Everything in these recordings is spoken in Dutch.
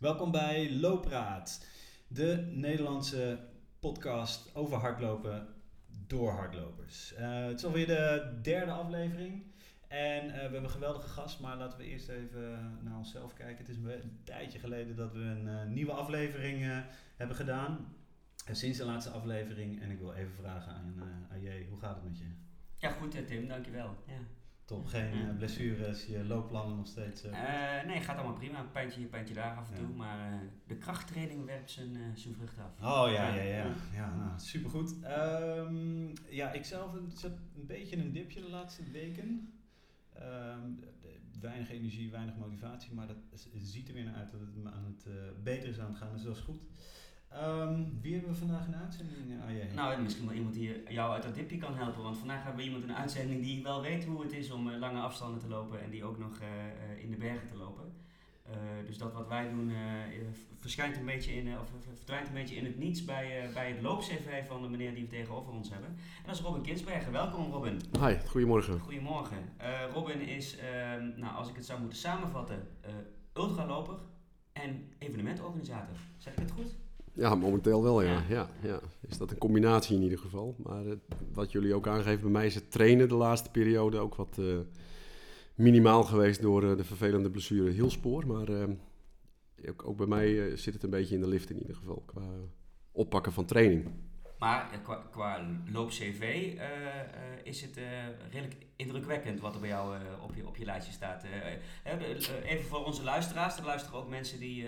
Welkom bij Loopraad, de Nederlandse podcast over hardlopen door hardlopers. Uh, het is alweer de derde aflevering en uh, we hebben een geweldige gast, maar laten we eerst even naar onszelf kijken. Het is een tijdje geleden dat we een uh, nieuwe aflevering hebben gedaan. sinds de laatste aflevering en ik wil even vragen aan, aan hoe gaat het met je? Ja, goed Tim, dankjewel. Ja. Top, geen uh, blessures, je loopplannen nog steeds? Uh... Uh, nee, gaat allemaal prima. Een pijntje hier, pijntje daar af en toe. Maar de krachttraining werpt zijn, zijn vrucht af. Oh ja, ja, ja. ja nou, supergoed. Um, ja, ik zelf zat een beetje in een dipje de laatste weken. Um, weinig energie, weinig motivatie. Maar dat ziet er weer naar uit dat het aan het beter is aan het gaan. Dus dat is goed. Um, wie hebben we vandaag in uitzending, AJ? Nou, misschien wel iemand die jou uit dat dipje kan helpen. Want vandaag hebben we iemand in uitzending die wel weet hoe het is om uh, lange afstanden te lopen en die ook nog uh, uh, in de bergen te lopen. dus dat wat wij doen verschijnt een beetje in, of verdwijnt een beetje in het niets bij, bij het loop-CV van de meneer die we tegenover ons hebben. En dat is Robin Kinsbergen. Welkom Robin. Hi, goedemorgen. Goedemorgen. Robin is, ehm, nou, als ik het zou moeten samenvatten, ultraloper en evenementorganisator. Zeg ik het goed? Ja, momenteel wel, ja. ja. Ja, Is dat een combinatie in ieder geval. Maar uh, wat jullie ook aangeven, bij mij is het trainen de laatste periode ook wat uh, minimaal geweest door uh, de vervelende blessure hielspoor. Maar ook, ook, bij mij zit het een beetje in de lift in ieder geval, qua oppakken van training. Maar qua, qua loop-CV uh, uh, is het redelijk indrukwekkend wat er bij jou op, je, op je lijstje staat. even voor onze luisteraars, er luisteren ook mensen die,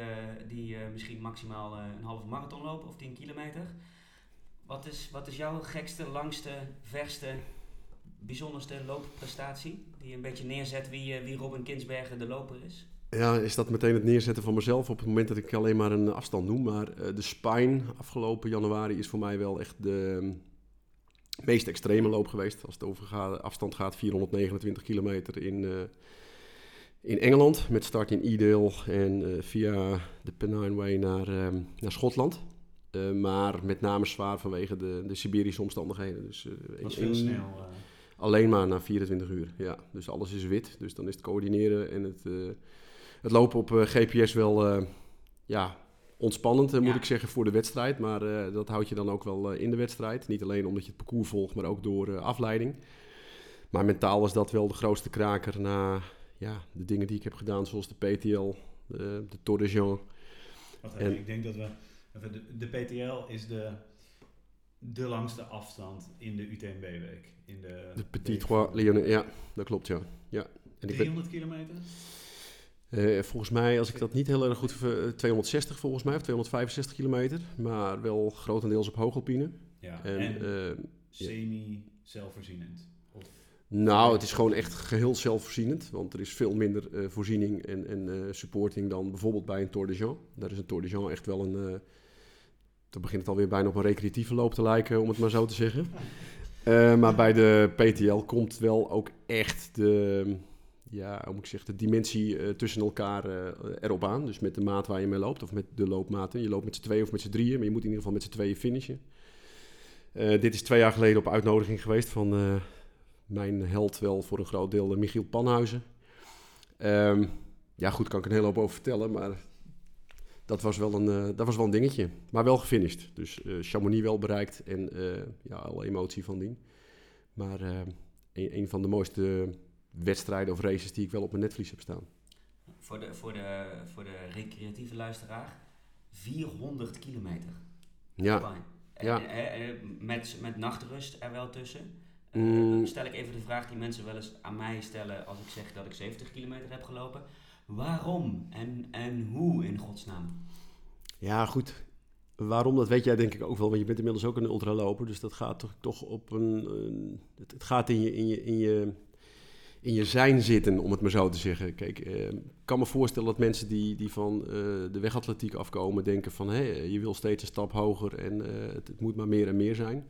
die misschien maximaal een halve marathon lopen of 10 kilometer. Wat is, wat is jouw gekste, langste, verste, bijzonderste loopprestatie? Die een beetje neerzet wie, wie Robin Kinsbergen de loper is? Ja, is dat meteen het neerzetten van mezelf op het moment dat ik alleen maar een afstand noem. Maar uh, de Spine afgelopen januari is voor mij wel echt de um, meest extreme loop geweest. Als het over gaat, afstand gaat, 429 kilometer in, uh, in Engeland. Met start in Edale en uh, via de Pennine Way naar, um, naar Schotland. maar met name zwaar vanwege de, de Siberische omstandigheden. Dus, was veel snel. Alleen maar na 24 uur, ja. Dus alles is wit. Dus dan is het coördineren en het het lopen op eh, GPS wel eh, ja, ontspannend, moet ik zeggen, voor de wedstrijd. Maar uh, dat houd je dan ook wel in de wedstrijd. Niet alleen omdat je het parcours volgt, maar ook door afleiding. Maar mentaal was dat wel de grootste kraker na ja, de dingen die ik heb gedaan, zoals de PTL, de, de Tour de Jean. Wacht even, ik denk dat we... De, de PTL is de, de langste afstand in de UTMB-week. In de, de Petit Trois Lyonnais, ja, dat klopt, ja. ja. En 300 kilometer? Uh, volgens mij, als ik dat niet heel erg goed... 260 volgens mij, of 265 kilometer. Maar wel grotendeels op hoogalpine. Ja, en, en uh, semi-zelfvoorzienend? Nou, het is gewoon echt geheel zelfvoorzienend. Want er is veel minder uh, voorziening en, en supporting dan bijvoorbeeld bij een Tour de Jean. Daar is een Tour de Jean echt wel een... dan begint het alweer bijna op een recreatieve loop te lijken, om het maar zo te zeggen. maar bij de PTL komt wel ook echt de ja, hoe ik zeggen, de dimensie uh, tussen elkaar uh, erop aan. Dus met de maat waar je mee loopt, of met de loopmaten. Je loopt met z'n tweeën of met z'n drieën, maar je moet in ieder geval met z'n tweeën finishen. Uh, dit is twee jaar geleden op uitnodiging geweest van mijn held wel voor een groot deel, Michiel Panhuizen. Um, ja, goed, kan ik een hele hoop over vertellen, maar dat was wel een, dat was wel een dingetje. Maar wel gefinished. Dus Chamonix wel bereikt en ja, alle emotie van dien. Maar een, een van de mooiste wedstrijden of races die ik wel op mijn netvlies heb staan. Voor de, voor de, voor de recreatieve luisteraar, 400 kilometer. Ja. ja. met, met nachtrust er wel tussen. Mm. stel ik even de vraag die mensen wel eens aan mij stellen als ik zeg dat ik 70 kilometer heb gelopen. Waarom en, en hoe in godsnaam? Ja, goed. Waarom, dat weet jij denk ik ook wel, want je bent inmiddels ook een ultraloper. Dus dat gaat toch, toch op een. een het, gaat in je, in je, in je in je zijn zitten, om het maar zo te zeggen. Kijk, eh, ik kan me voorstellen dat mensen die, die van uh, de wegatletiek afkomen denken van... hé, je wil steeds een stap hoger en uh, het, moet maar meer en meer zijn.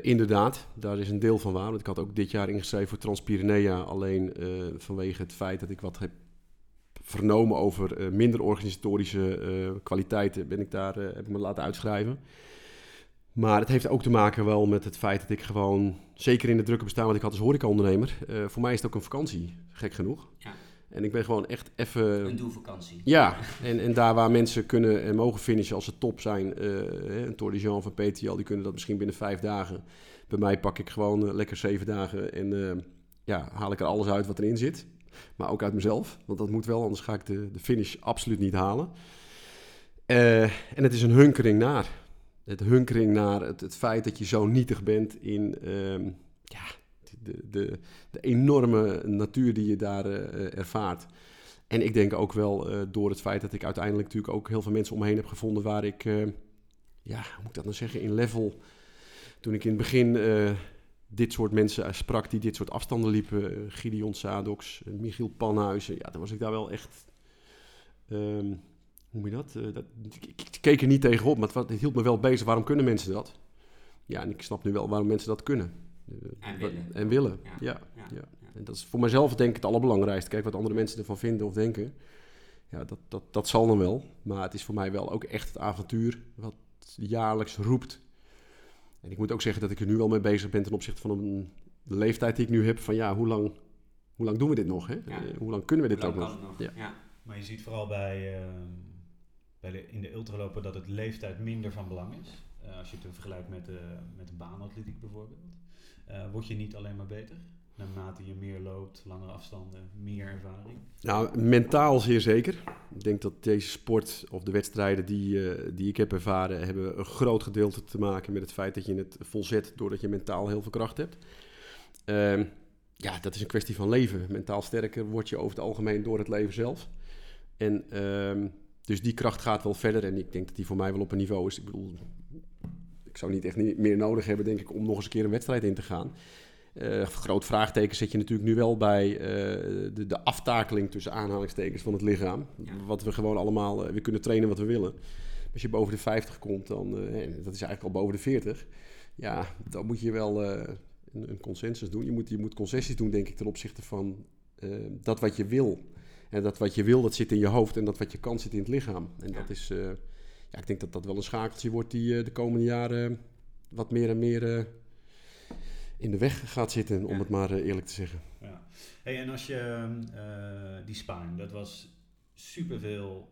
inderdaad, daar is een deel van waar. Want ik had ook dit jaar ingeschreven voor Transpirenea... alleen vanwege het feit dat ik wat heb vernomen over minder organisatorische kwaliteiten... Ben ik daar, heb ik me laten uitschrijven... Maar het heeft ook te maken wel met het feit dat ik gewoon, zeker in de drukke bestaan wat ik had als horecaondernemer, uh, voor mij is het ook een vakantie, gek genoeg. Ja. En ik ben gewoon echt even... Een doelvakantie. Ja, en, en daar waar mensen kunnen en mogen finishen als ze top zijn, eh, een Tour de Jean van PTL, die kunnen dat misschien binnen vijf dagen. Bij mij pak ik gewoon eh, lekker zeven dagen en ja, haal ik er alles uit wat erin zit. Maar ook uit mezelf, want dat moet wel, anders ga ik de, de finish absoluut niet halen. En het is een hunkering naar. Het hunkering naar het, het feit dat je zo nietig bent in ehm, ja, de, de, de enorme natuur die je daar eh, ervaart. En ik denk ook wel eh, door het feit dat ik uiteindelijk natuurlijk ook heel veel mensen om me heen heb gevonden waar ik, eh, ja, hoe moet ik dat nou zeggen, in level, toen ik in het begin eh, dit soort mensen sprak die dit soort afstanden liepen, eh, Gideon Sadox, eh, Michiel Panhuizen, ja, dan was ik daar wel echt, ehm, hoe moet je dat? Eh, dat ik, ik keek er niet tegenop, maar het, het hield me wel bezig. Waarom kunnen mensen dat? Ja, en ik snap nu wel waarom mensen dat kunnen. Eh, En willen. En willen, Ja. ja. Ja. ja. En dat is voor mezelf denk ik het allerbelangrijkste. Kijk wat andere mensen ervan vinden of denken. Ja, dat, dat, dat zal dan wel. Maar het is voor mij wel ook echt het avontuur wat jaarlijks roept. En ik moet ook zeggen dat ik er nu wel mee bezig ben ten opzichte van een, de leeftijd die ik nu heb. Van ja, hoe lang, hoe lang doen we dit nog? Hè? Ja. Eh, hoe lang kunnen we dit Hoe ook nog? Ja. Ja. Maar je ziet vooral bij, ehm, in de ultralopen dat het leeftijd minder van belang is. Eh, als je het vergelijkt met, de met de baanatletiek bijvoorbeeld. Eh, word je niet alleen maar beter. Naarmate je meer loopt, langere afstanden, meer ervaring. Nou, mentaal zeer zeker. Ik denk dat deze sport of de wedstrijden die, eh, die ik heb ervaren, hebben een groot gedeelte te maken met het feit dat je het volzet doordat je mentaal heel veel kracht hebt. Ehm, ja, dat is een kwestie van leven. Mentaal sterker word je over het algemeen door het leven zelf. En ehm, dus die kracht gaat wel verder en ik denk dat die voor mij wel op een niveau is. Ik bedoel, ik zou niet echt niet meer nodig hebben, denk ik, om nog eens een keer een wedstrijd in te gaan. Eh, groot vraagteken zet je natuurlijk nu wel bij eh, de, de aftakeling tussen aanhalingstekens van het lichaam. Ja. Wat we gewoon allemaal, eh, we kunnen trainen wat we willen. Als je boven de 50 komt, dan, en dat is eigenlijk al boven de 40, ja, dan moet je wel een, een consensus doen. Je moet, je moet concessies doen, denk ik, ten opzichte van dat wat je wil. En dat wat je wil, dat zit in je hoofd en dat wat je kan, zit in het lichaam. En Ja. dat is, eh, ja, ik denk dat dat wel een schakeltje wordt die eh, de komende jaren wat meer en meer eh, in de weg gaat zitten, om Ja. het maar eerlijk te zeggen. Ja. Hey, en als je die Spaan, dat was superveel,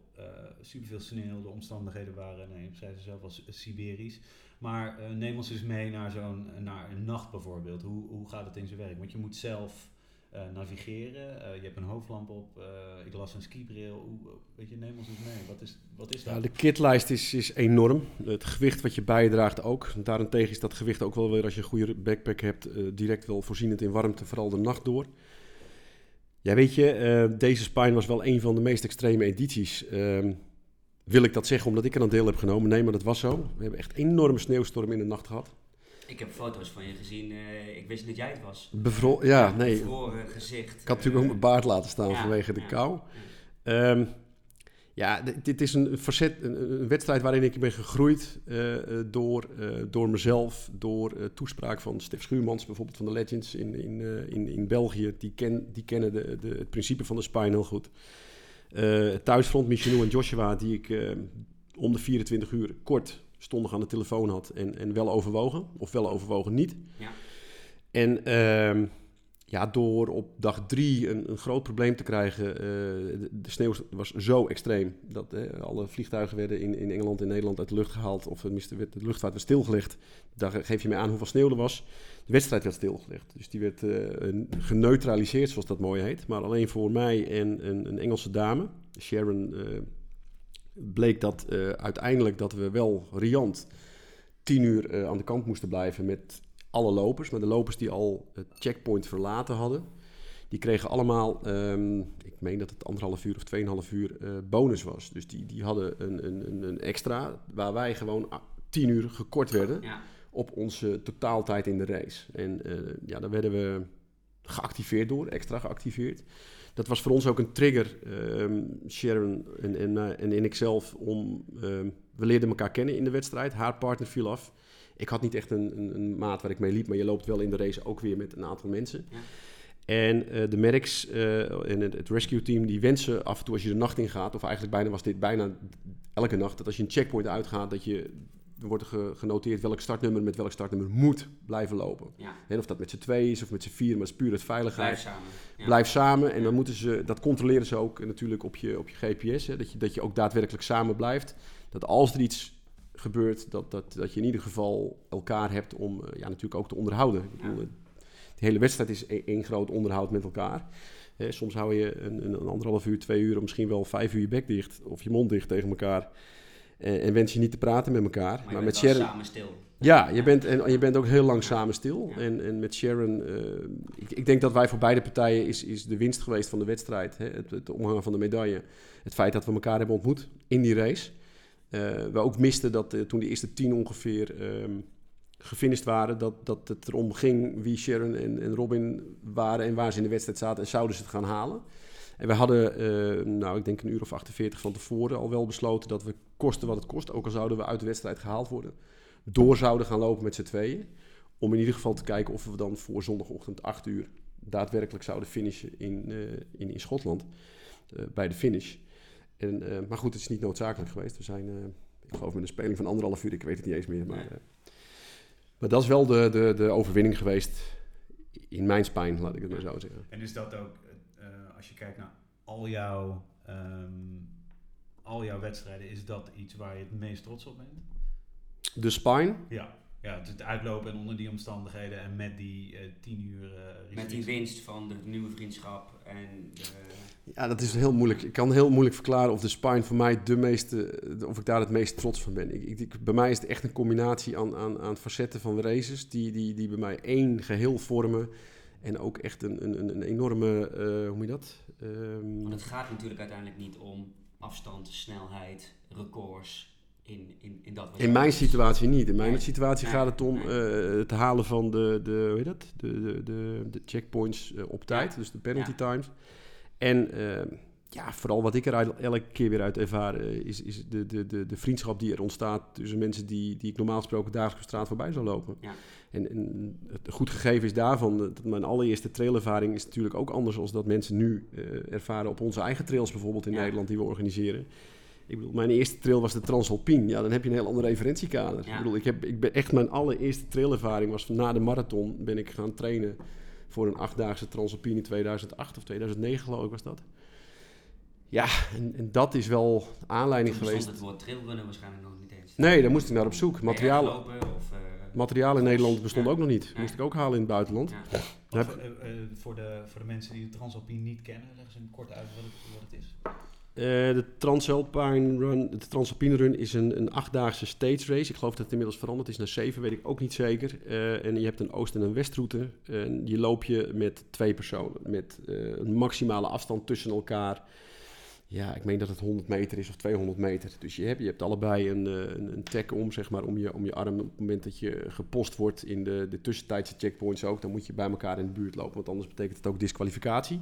superveel sneeuw, de omstandigheden waren, nee, zei ze zelf als Siberisch. Maar neem ons eens mee naar zo'n naar een nacht bijvoorbeeld. Hoe, hoe gaat het in zijn werk? Want je moet zelf eh, navigeren, eh, je hebt een hoofdlamp op, eh, ik las een skibril. Weet je, neem ons eens mee. Wat is, wat is dat? Ja, de kitlijst is, is enorm. Het gewicht wat je bijdraagt ook. Daarentegen is dat gewicht ook wel weer, als je een goede backpack hebt, direct wel voorzienend in warmte, vooral de nacht door. Ja, weet je, deze Spine was wel een van de meest extreme edities. Ehm, wil ik dat zeggen omdat ik er aan deel heb genomen? Nee, maar dat was zo. We hebben echt enorme sneeuwstorm in de nacht gehad. Ik heb foto's van je gezien. eh, ik wist niet dat jij het was. Bevro ja, nee. Bevroren gezicht. Ik had natuurlijk ook mijn baard laten staan Ja, vanwege de ja. kou. Ehm, ja, d- dit is een, facet, een, een wedstrijd waarin ik ben gegroeid eh, eh, door, eh, door mezelf, door eh, toespraak van Stef Schuurmans, bijvoorbeeld van de Legends in, in, eh, in, in België. Die, ken, die kennen de, de, het principe van de spine heel goed. Eh, thuisfront, Michel en Joshua, die ik eh, om de 24 uur kort stondig aan de telefoon had en, en wel overwogen, of wel overwogen niet. Ja. En ehm, ja, door op dag drie een, een groot probleem te krijgen. eh, de, de sneeuw was zo extreem dat eh, alle vliegtuigen werden in, in Engeland en Nederland uit de lucht gehaald. Of tenminste, werd- de luchtvaart werd stilgelegd. Daar geef je mee aan hoeveel sneeuw er was. De wedstrijd werd stilgelegd. Dus die werd eh, geneutraliseerd, zoals dat mooi heet. Maar alleen voor mij en een, een Engelse dame, Sharon, bleek dat eh, uiteindelijk dat we wel riant tien uur eh, aan de kant moesten blijven met alle lopers. Maar de lopers die al het checkpoint verlaten hadden, die kregen allemaal, ehm, ik meen dat het anderhalf uur of tweeënhalf uur eh, bonus was. Dus die, die hadden een, een, een, extra, waar wij gewoon tien uur gekort werden Ja. op onze totaaltijd in de race. En ja, daar werden we geactiveerd door, extra geactiveerd. Dat was voor ons ook een trigger, ehm, Sharon en, en, eh, en, en ikzelf, om... ehm, we leerden elkaar kennen in de wedstrijd. Haar partner viel af. Ik had niet echt een, een, een maat waar ik mee liep, maar je loopt wel in de race ook weer met een aantal mensen. Ja. En eh, de Mercs eh, en het, het rescue team die wensen af en toe als je de nacht ingaat, of eigenlijk bijna was dit bijna elke nacht, dat als je een checkpoint uitgaat, dat je wordt ge- genoteerd welk startnummer met welk startnummer moet blijven lopen. Ja, En of dat met z'n twee is of met z'n vier, maar het is puur uit veiligheid. blijf samen. Ja. Blijf samen en dan moeten ze, dat controleren ze ook natuurlijk op je, op je GPS. Hè, dat, je, dat je ook daadwerkelijk samen blijft. Dat als er iets gebeurt, dat, dat, dat je in ieder geval elkaar hebt om eh, ja, natuurlijk ook te onderhouden. Ik bedoel, Ja. de hele wedstrijd is één één groot onderhoud met elkaar. Soms hou je een, een, een anderhalf uur, twee uur, of misschien wel vijf uur je bek dicht of je mond dicht tegen elkaar. Eh, en wens je niet te praten met elkaar. Maar, met Sharon. samen stil. Ja, je bent, en je bent ook heel lang samen stil. Ja. En, en met Sharon, eh, ik, ik denk dat wij voor beide partijen is, is de winst geweest van de wedstrijd. Hè? Het, het omhangen van de medaille. Het feit dat we elkaar hebben ontmoet in die race. Eh, we ook misten dat toen de eerste tien ongeveer ehm gefinished waren, dat, dat het erom ging wie Sharon en, en Robin waren en waar ze in de wedstrijd zaten en zouden ze het gaan halen. En we hadden, eh, nou ik denk een uur of 48 van tevoren al wel besloten dat we kosten wat het kost, ook al zouden we uit de wedstrijd gehaald worden, door zouden gaan lopen met z'n tweeën. Om in ieder geval te kijken of we dan voor zondagochtend 8 uur daadwerkelijk zouden finishen in, eh, in, in Schotland. eh, bij de finish. En, eh, maar goed, het is niet noodzakelijk geweest. We zijn, eh, ik geloof met een speling van anderhalf uur, ik weet het niet eens meer. Maar, eh, maar dat is wel de, de, de overwinning geweest in mijn spijn, laat ik het maar zo zeggen. En is dat ook, als je kijkt naar al jouw, ehm, al jouw wedstrijden, is dat iets waar je het meest trots op bent? De spine, Ja. Ja, het uitlopen en onder die omstandigheden en met die eh, tien uur eh, Met die winst van de nieuwe vriendschap en de, ja, dat is heel moeilijk. Ik kan heel moeilijk verklaren of de spine voor mij de meeste, of ik daar het meest trots van ben. Ik, ik, ik- bij mij is het echt een combinatie aan, aan, aan facetten van races die, die, die bij mij één geheel vormen. En ook echt een, een, een- enorme, eh, hoe moet je dat? Ehm, Want het gaat natuurlijk uiteindelijk niet om afstand, snelheid, records in, in, in dat wat In mijn situatie niet. In mijn Nee. situatie Nee. gaat het om Nee. eh, het halen van de, de, hoe heet dat? De, de, de, de checkpoints eh, op tijd, dus de penalty Ja. times. En eh, ja, vooral wat ik er uit- elke keer weer uit ervaar, is, is de, de, de, de vriendschap die er ontstaat tussen mensen die, die ik normaal gesproken dagelijks op straat voorbij zou lopen. Ja. En, en het goed gegeven is daarvan, dat mijn allereerste trailervaring is natuurlijk ook anders dan dat mensen nu eh, ervaren op onze eigen trails bijvoorbeeld in Ja. Nederland die we organiseren. Ik bedoel, mijn eerste trail was de Transalpine. Ja, dan heb je een heel andere referentiekader. Ja. Ik bedoel, ik heb, ik ben echt mijn allereerste trailervaring was van na de marathon ben ik gaan trainen voor een achtdaagse Transalpine in 2008 of 2009 geloof ik was dat. Ja, en, en dat is wel aanleiding Toen geweest. het woord trailrunnen waarschijnlijk nog niet eens. Nee, daar moest ik naar op zoek. Gelopen of, materiaal in Nederland bestond Ja. ook nog niet. Moest ik ook halen in het buitenland. ja. Wat Heb- voor, eh, eh, voor, de, voor de mensen die de Transalpine niet kennen, leggen ze hem kort uit wat het, wat het is. Eh, de Transalpine Run, de Transalpine Run is een, een achtdaagse stage race. Ik geloof dat het inmiddels veranderd is naar zeven, weet ik ook niet zeker. Eh, en je hebt een oost- en een westroute. En je loop je met twee personen. Met eh, een maximale afstand tussen elkaar. Ja, ik meen dat het 100 meter is of 200 meter. Dus je hebt, je hebt allebei een, eh, een, een tag om, zeg maar, om je, om je arm. Op het moment dat je gepost wordt in de, de tussentijdse checkpoints ook, dan moet je bij elkaar in de buurt lopen. Want anders betekent het ook disqualificatie.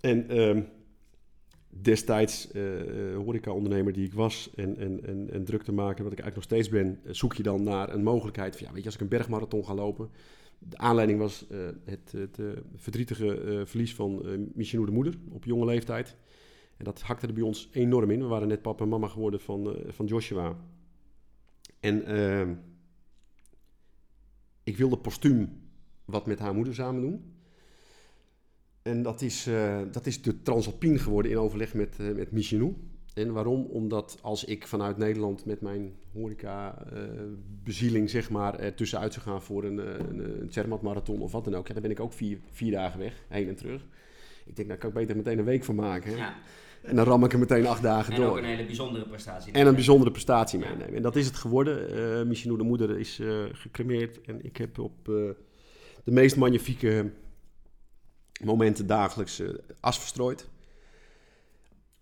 En ehm, destijds eh eh, horeca-ondernemer die ik was en, en, en, en druk te maken, wat ik eigenlijk nog steeds ben, zoek je dan naar een mogelijkheid van, ja, weet je, als ik een bergmarathon ga lopen. De aanleiding was eh, het, eh, verdrietige eh, verlies van Michinou de moeder op jonge leeftijd. En dat hakte er bij ons enorm in. We waren net papa en mama geworden van, van Joshua. En ehm, ik wilde postuum wat met haar moeder samen doen. En dat is, dat is de Transalpine geworden in overleg met, met Michinou. En waarom? Omdat als ik vanuit Nederland met mijn horeca-bezieling zeg maar er tussenuit zou gaan voor een, eh, een, een Zermatt-marathon of wat dan ook, ja, dan ben ik ook vier, vier dagen weg, heen en terug. Ik denk, daar kan ik beter meteen een week van maken. Hè? Ja. En dan ram ik er meteen acht dagen En door. ook een hele bijzondere prestatie. En een bijzondere prestatie meenemen. En dat is het geworden. Eh Michinou, de moeder, is eh, gecremeerd. En ik heb op eh, de meest magnifieke momenten dagelijks eh, as verstrooid.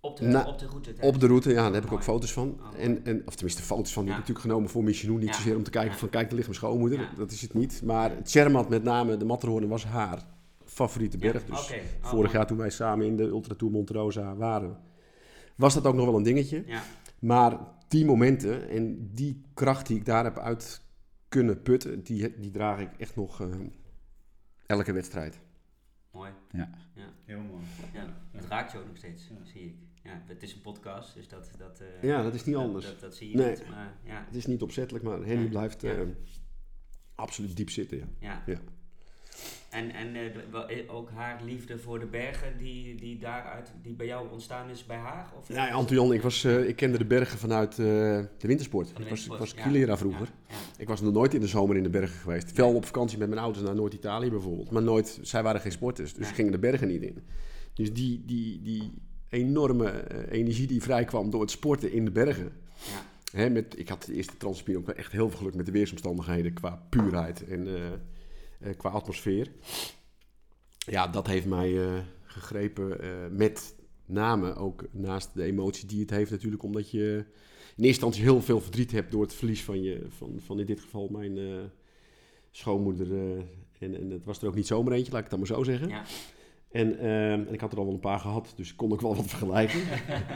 Op de, Na- op de route. Op de route, ja, daar heb ik ook foto's van. Oh, mooi. En, en, of tenminste foto's van, die Ja. heb ik natuurlijk genomen voor Michinou. Niet Ja. zozeer om te kijken Ja. van, kijk, daar ligt mijn schoonmoeder. Ja. Dat is het niet. Maar het Zermatt met name, de Matterhorn, was haar favoriete Ja, berg. Dus. Oh, vorig jaar toen wij samen in de Ultra Tour Monte Rosa waren, was dat ook nog wel een dingetje. Ja. Maar die momenten en die kracht die ik daar heb uit kunnen putten, die, die draag ik echt nog eh, elke wedstrijd. Mooi. Heel mooi. Ja, het Ja. raakt je ook nog steeds, Ja. zie ik. Ja, het is een podcast, dus dat... dat eh, Ja, dat is niet dat- anders. Dat, dat, zie je Nee. niet, maar ja. Het is niet opzettelijk, maar Henny blijft eh, absoluut diep zitten. Ja. Ja. En, en eh, ook haar liefde voor de bergen die, die daaruit, die bij jou ontstaan is bij haar? Of Ja, Antoine, ik, was, ik kende de bergen vanuit de wintersport. De ik was, ik was vroeger. Ik was nog nooit in de zomer in de bergen geweest. Wel op vakantie met mijn ouders naar Noord-Italië bijvoorbeeld. Maar nooit, zij waren geen sporters, dus gingen de bergen niet in. Dus die, die, die enorme eh, energie die vrijkwam door het sporten in de bergen. Ja. Hè, met, ik had de eerste Transalpine ook echt heel veel geluk met de weersomstandigheden qua puurheid en eh, eh, qua atmosfeer. Ja, dat heeft mij gegrepen. met name ook naast de emotie die het heeft natuurlijk, omdat je in eerste instantie heel veel verdriet hebt door het verlies van, je, van, van in dit geval mijn schoonmoeder. en, en het was er ook niet zomaar eentje, laat ik het dan maar zo zeggen. Ja. En, eh, en ik had er al wel een paar gehad, dus ik kon ook wel wat vergelijken.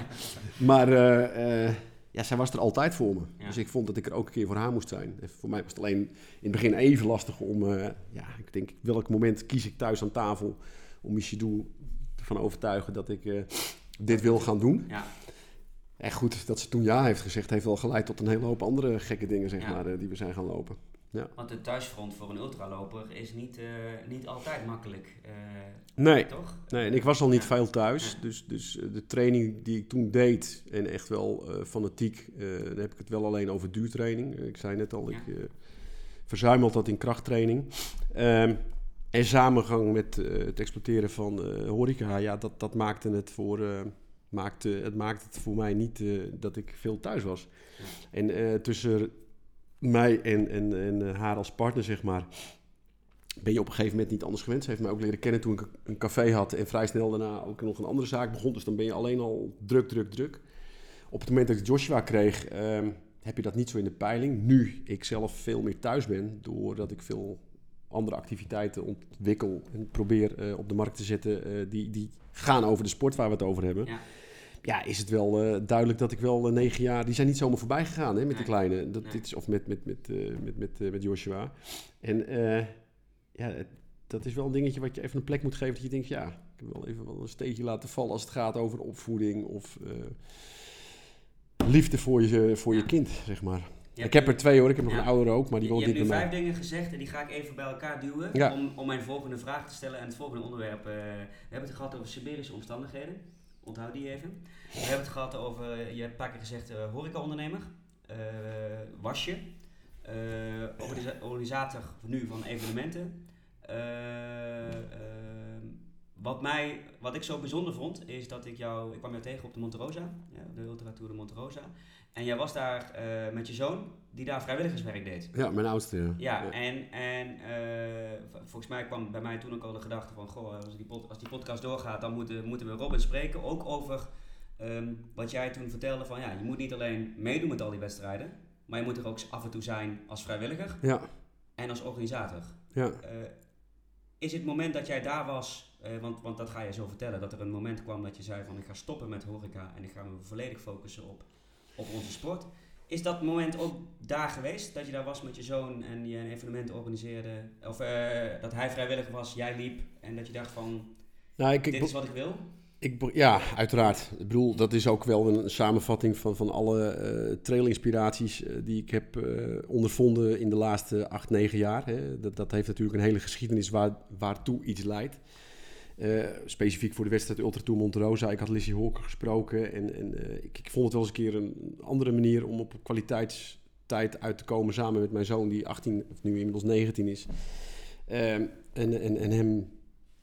maar eh, eh, ja, zij was er altijd voor me. Ja. Dus ik vond dat ik er ook een keer voor haar moest zijn. En voor mij was het alleen in het begin even lastig om... eh, ja, ik denk, welk moment kies ik thuis aan tafel om Michidou ervan overtuigen dat ik dit wil gaan doen. Ja. En goed, dat ze toen ja heeft gezegd, heeft wel geleid tot een hele hoop andere gekke dingen, zeg Ja. maar, die we zijn gaan lopen. Want de thuisfront voor een ultraloper is niet, eh, niet altijd makkelijk, eh, Nee, toch? Nee, en ik was al niet Ja. veel thuis. Ja. Dus, dus eh, de training die ik toen deed, en echt wel fanatiek, dan heb ik het wel alleen over duurtraining. Ik zei net al, Ja. ik eh verzuim altijd in krachttraining. Ehm, en samengang met het exploiteren van horeca, ja, dat, dat maakte het voor... maakte, het maakte het voor mij niet dat ik veel thuis was. Ja. En tussen mij en, en, en eh, haar als partner, zeg maar, ben je op een gegeven moment niet anders gewend. Ze heeft mij ook leren kennen toen ik een café had en vrij snel daarna ook nog een andere zaak begon. Dus dan ben je alleen al druk, druk, druk. Op het moment dat ik Joshua kreeg, ehm, heb je dat niet zo in de peiling. Nu ik zelf veel meer thuis ben, doordat ik veel andere activiteiten ontwikkel en probeer eh, op de markt te zetten eh, die, die gaan over de sport waar we het over hebben. Ja. Ja, is het wel eh, duidelijk dat ik wel eh, negen jaar... Die zijn niet zomaar voorbij gegaan hè, met de kleine. Dat, dit is, of met, met, met, eh, met, met, met Joshua. En ja, dat is wel een dingetje wat je even een plek moet geven. Dat je denkt, ja, ik heb wel even wel een steekje laten vallen als het gaat over opvoeding of liefde voor je, voor je kind, zeg maar. Je ik hebt heb nu- er twee hoor, ik heb nog Ja. een oudere ook, maar die je woont hebt niet nu bij vijf mij. dingen gezegd en die ga ik even bij elkaar duwen Ja. om, om mijn volgende vraag te stellen en het volgende onderwerp. we hebben het gehad over Siberische omstandigheden. Onthoud die even. We hebben het gehad over, je hebt een paar keer gezegd, eh horecaondernemer, eh wasje, eh, organisa- organisator nu van evenementen. Wat, mij, wat ik zo bijzonder vond, is dat ik jou, ik kwam jou tegen op de Monte Rosa, ja, de Ultra Tour de Monte Rosa. En jij was daar met je zoon, die daar vrijwilligerswerk deed. Ja, mijn oudste. Ja. Ja, en, en eh, volgens mij kwam bij mij toen ook al de gedachte van... Goh, als die, pod- als die podcast doorgaat, dan moeten, moeten we Robin spreken. Ook over ehm, wat jij toen vertelde van... Ja, je moet niet alleen meedoen met al die wedstrijden... maar je moet er ook af en toe zijn als vrijwilliger Ja, en als organisator. ja. Eh, is het moment dat jij daar was... eh, want, want dat ga je zo vertellen... dat er een moment kwam dat je zei van... ik ga stoppen met horeca en ik ga me volledig focussen op, op onze sport... Is dat moment ook daar geweest? Dat je daar was met je zoon en je een evenement organiseerde? Of eh, dat hij vrijwillig was, jij liep en dat je dacht van, Nou, ik, dit is wat ik wil? Ik, ja, uiteraard. Ik bedoel, dat is ook wel een samenvatting van, van alle eh trailinspiraties eh, die ik heb ondervonden in de laatste acht, negen jaar. Hè. Dat, dat heeft natuurlijk een hele geschiedenis waar, waartoe iets leidt. Eh, specifiek voor de wedstrijd Ultra Tour Monte Rosa. Ik had Lizzie Hawker gesproken en, en eh, ik, ik vond het wel eens een keer een andere manier om op kwaliteitstijd uit te komen samen met mijn zoon die 18, of nu inmiddels 19 is. Eh, en, en, en hem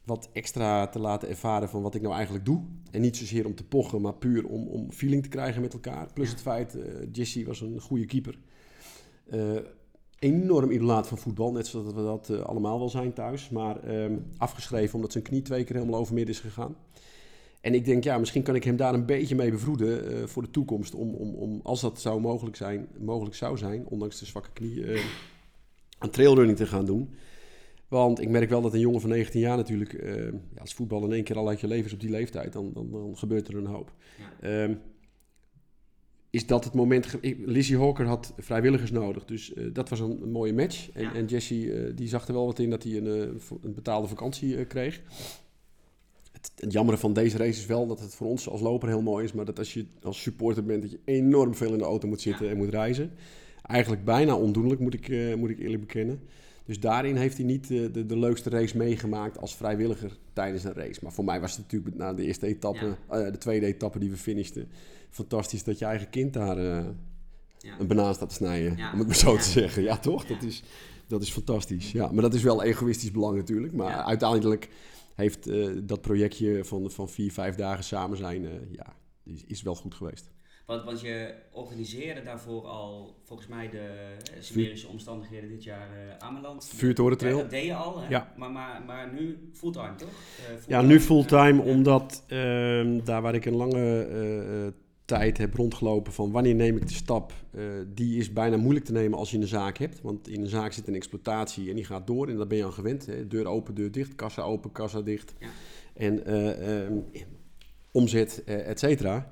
wat extra te laten ervaren van wat ik nou eigenlijk doe. En niet zozeer om te pochen, maar puur om, om feeling te krijgen met elkaar. Plus het feit, eh Jesse was een goede keeper. Enorm idolaat van voetbal, net zoals we dat eh, allemaal wel zijn thuis. Maar ehm, afgeschreven omdat zijn knie twee keer helemaal over midden is gegaan. En ik denk, ja, misschien kan ik hem daar een beetje mee bevroeden eh, voor de toekomst. Om, om, om, als dat zou mogelijk, zijn, mogelijk zou zijn, ondanks de zwakke knie, eh, aan trailrunning te gaan doen. Want ik merk wel dat een jongen van 19 jaar natuurlijk, ja, als voetbal in één keer al uit je leven is op die leeftijd, dan, dan, dan gebeurt er een hoop. Ja. Is dat het moment... Lizzie Hawker had vrijwilligers nodig, dus eh, dat was een, een mooie match. En, Ja. en Jesse eh, die zag er wel wat in dat hij een, eh, een betaalde vakantie kreeg. het, het jammere van deze race is wel dat het voor ons als loper heel mooi is, maar dat als je als supporter bent, dat je enorm veel in de auto moet zitten Ja. en moet reizen. Eigenlijk bijna ondoenlijk, moet ik, moet ik eerlijk bekennen. Dus daarin heeft hij niet eh, de, de leukste race meegemaakt als vrijwilliger tijdens een race. Maar voor mij was het natuurlijk na de eerste etappe, eh, de tweede etappe die we finishten, fantastisch dat je eigen kind daar eh, Ja. een banaan staat te snijden. Ja. Om het maar zo te zeggen. Ja, toch? Dat, is, dat is fantastisch. Ja, maar dat is wel egoïstisch belang natuurlijk. Maar uiteindelijk heeft dat projectje van, van vier, vijf dagen samen zijn, ja, is, is wel goed geweest. Want, want je organiseerde daarvoor al volgens mij de eh, smerische omstandigheden dit jaar eh Ameland. Vuurtorentrail. Ja, dat deed je al, hè? Ja. Maar, maar, maar nu fulltime, toch? Eh, Ja, nu fulltime, omdat ehm, daar waar ik een lange eh, eh, tijd heb rondgelopen van wanneer neem ik de stap, eh, die is bijna moeilijk te nemen als je een zaak hebt. Want in een zaak zit een exploitatie en die gaat door en daar ben je aan gewend. Hè. Deur open, deur dicht, kassa open, kassa dicht. Ja. En eh, ehm, omzet, eh, et cetera.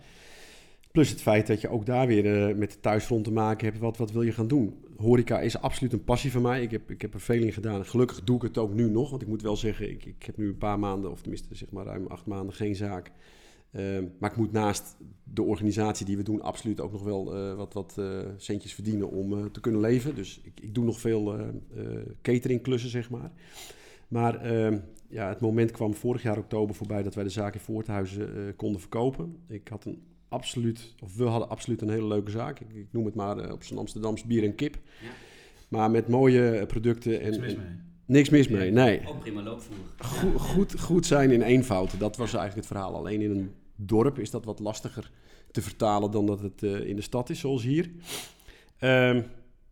Plus het feit dat je ook daar weer eh, met de thuisfront te maken hebt. Wat, wat wil je gaan doen? Horeca is absoluut een passie van mij. Ik heb, ik heb er veel in gedaan. Gelukkig doe ik het ook nu nog. Want ik moet wel zeggen, ik, ik heb nu een paar maanden, of tenminste zeg maar ruim acht maanden, geen zaak. Ehm, maar ik moet naast de organisatie die we doen absoluut ook nog wel eh, wat, wat eh, centjes verdienen om te kunnen leven. Dus ik, ik doe nog veel cateringklussen, zeg maar. Maar ehm, ja, het moment kwam vorig jaar oktober voorbij dat wij de zaak in Voorthuizen konden verkopen. Ik had een absoluut, of we hadden absoluut een hele leuke zaak. Ik, ik noem het maar eh, op zijn Amsterdams bier en kip. Ja. Maar met mooie eh, producten en, Niks mis mee. niks mis mee. Nee, Ook prima loopvoer. goed, goed, goed zijn in eenvoud. Dat was eigenlijk het verhaal. Alleen in een dorp is dat wat lastiger te vertalen dan dat het eh, in de stad is, zoals hier. Ehm,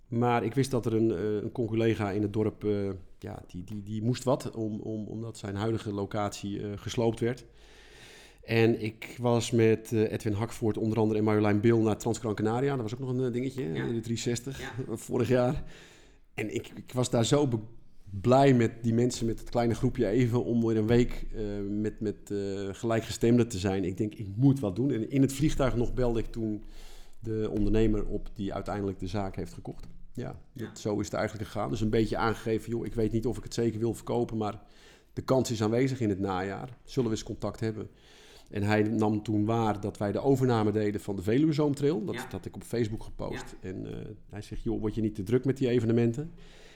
maar ik wist dat er een, eh, een conculega in het dorp, eh, ja, die, die, die moest wat, om, om, omdat zijn huidige locatie eh, gesloopt werd. En ik was met eh, Edwin Hakvoort, onder andere en Marjolein Bil naar Transgran Canaria. Dat was ook nog een eh, dingetje, Ja. de 360, Ja. vorig jaar. En ik, ik was daar zo blij met die mensen, met het kleine groepje even, om weer een week eh, met, met gelijkgestemden te zijn. Ik denk, ik moet wat doen. En in het vliegtuig nog belde ik toen de ondernemer op die uiteindelijk de zaak heeft gekocht. Ja, Ja. dat- zo is het eigenlijk gegaan. Dus een beetje aangegeven, joh, ik weet niet of ik het zeker wil verkopen, maar de kans is aanwezig in het najaar. Zullen we eens contact hebben? En hij nam toen waar dat wij de overname deden van de Veluwe Zoomtrail. Dat Ja. had ik op Facebook gepost. En eh, hij zegt, joh, word je niet te druk met die evenementen?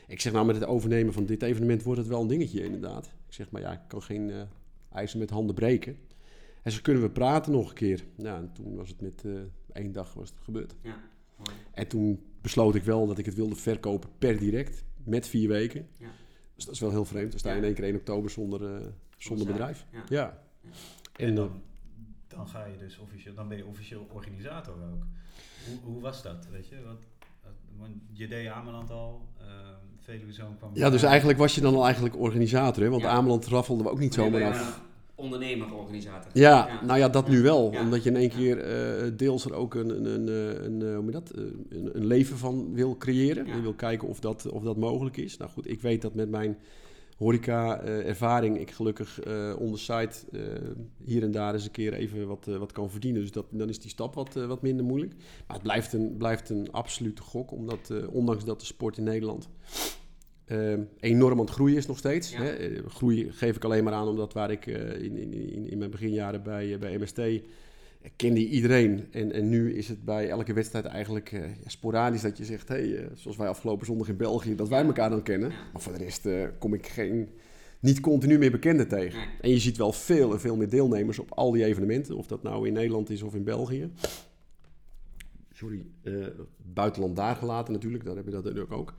Ik zeg, nou, met het overnemen van dit evenement wordt het wel een dingetje, inderdaad. Ik zeg, maar ja, ik kan geen eh ijzer met handen breken. Hij zegt, kunnen we praten nog een keer? Nou, en toen was het met eh, één dag was het gebeurd. Ja. En toen besloot ik wel dat ik het wilde verkopen per direct, met vier weken. Ja. Dus dat is wel heel vreemd. Dan sta je Ja. in één keer 1 oktober zonder, zonder bedrijf. Ja. En dan, dan, ga je dus officieel, dan ben je officieel organisator ook. Hoe, hoe was dat, weet je? Want, want je deed Ameland al, uh, Veluwe Zoon kwam... ja, dus eigenlijk was je dan al eigenlijk organisator, hè? Want Ja. Ameland raffelden we ook niet zomaar ben je af. Ondernemer, organisator. Ja, Ja. nou ja, dat nu wel. Ja. Omdat je in één Ja. keer eh, deels er ook een, een, een, eh, een, eh, hoe noem je dat? Eh, een, een leven van wil creëren. Ja. Je wil kijken of dat, of dat mogelijk is. Nou goed, ik weet dat met mijn horeca-ervaring ik gelukkig on the site eh, hier en daar eens een keer even wat, eh, wat kan verdienen. Dus dat, dan is die stap wat, wat minder moeilijk. Maar het blijft een, blijft een absolute gok, omdat ondanks dat de sport in Nederland enorm aan het groeien is nog steeds. Ja. Hè? Groei geef ik alleen maar aan omdat waar ik in, in, in, in mijn beginjaren bij, bij MST kende iedereen. En, en nu is het bij elke wedstrijd eigenlijk eh, sporadisch dat je zegt, hey, eh, zoals wij afgelopen zondag in België, dat wij elkaar dan kennen. Maar voor de rest eh, kom ik geen, niet continu meer bekenden tegen. En je ziet wel veel en veel meer deelnemers op al die evenementen. Of dat nou in Nederland is of in België. Sorry, buitenland daar gelaten natuurlijk, daar heb je dat natuurlijk ook.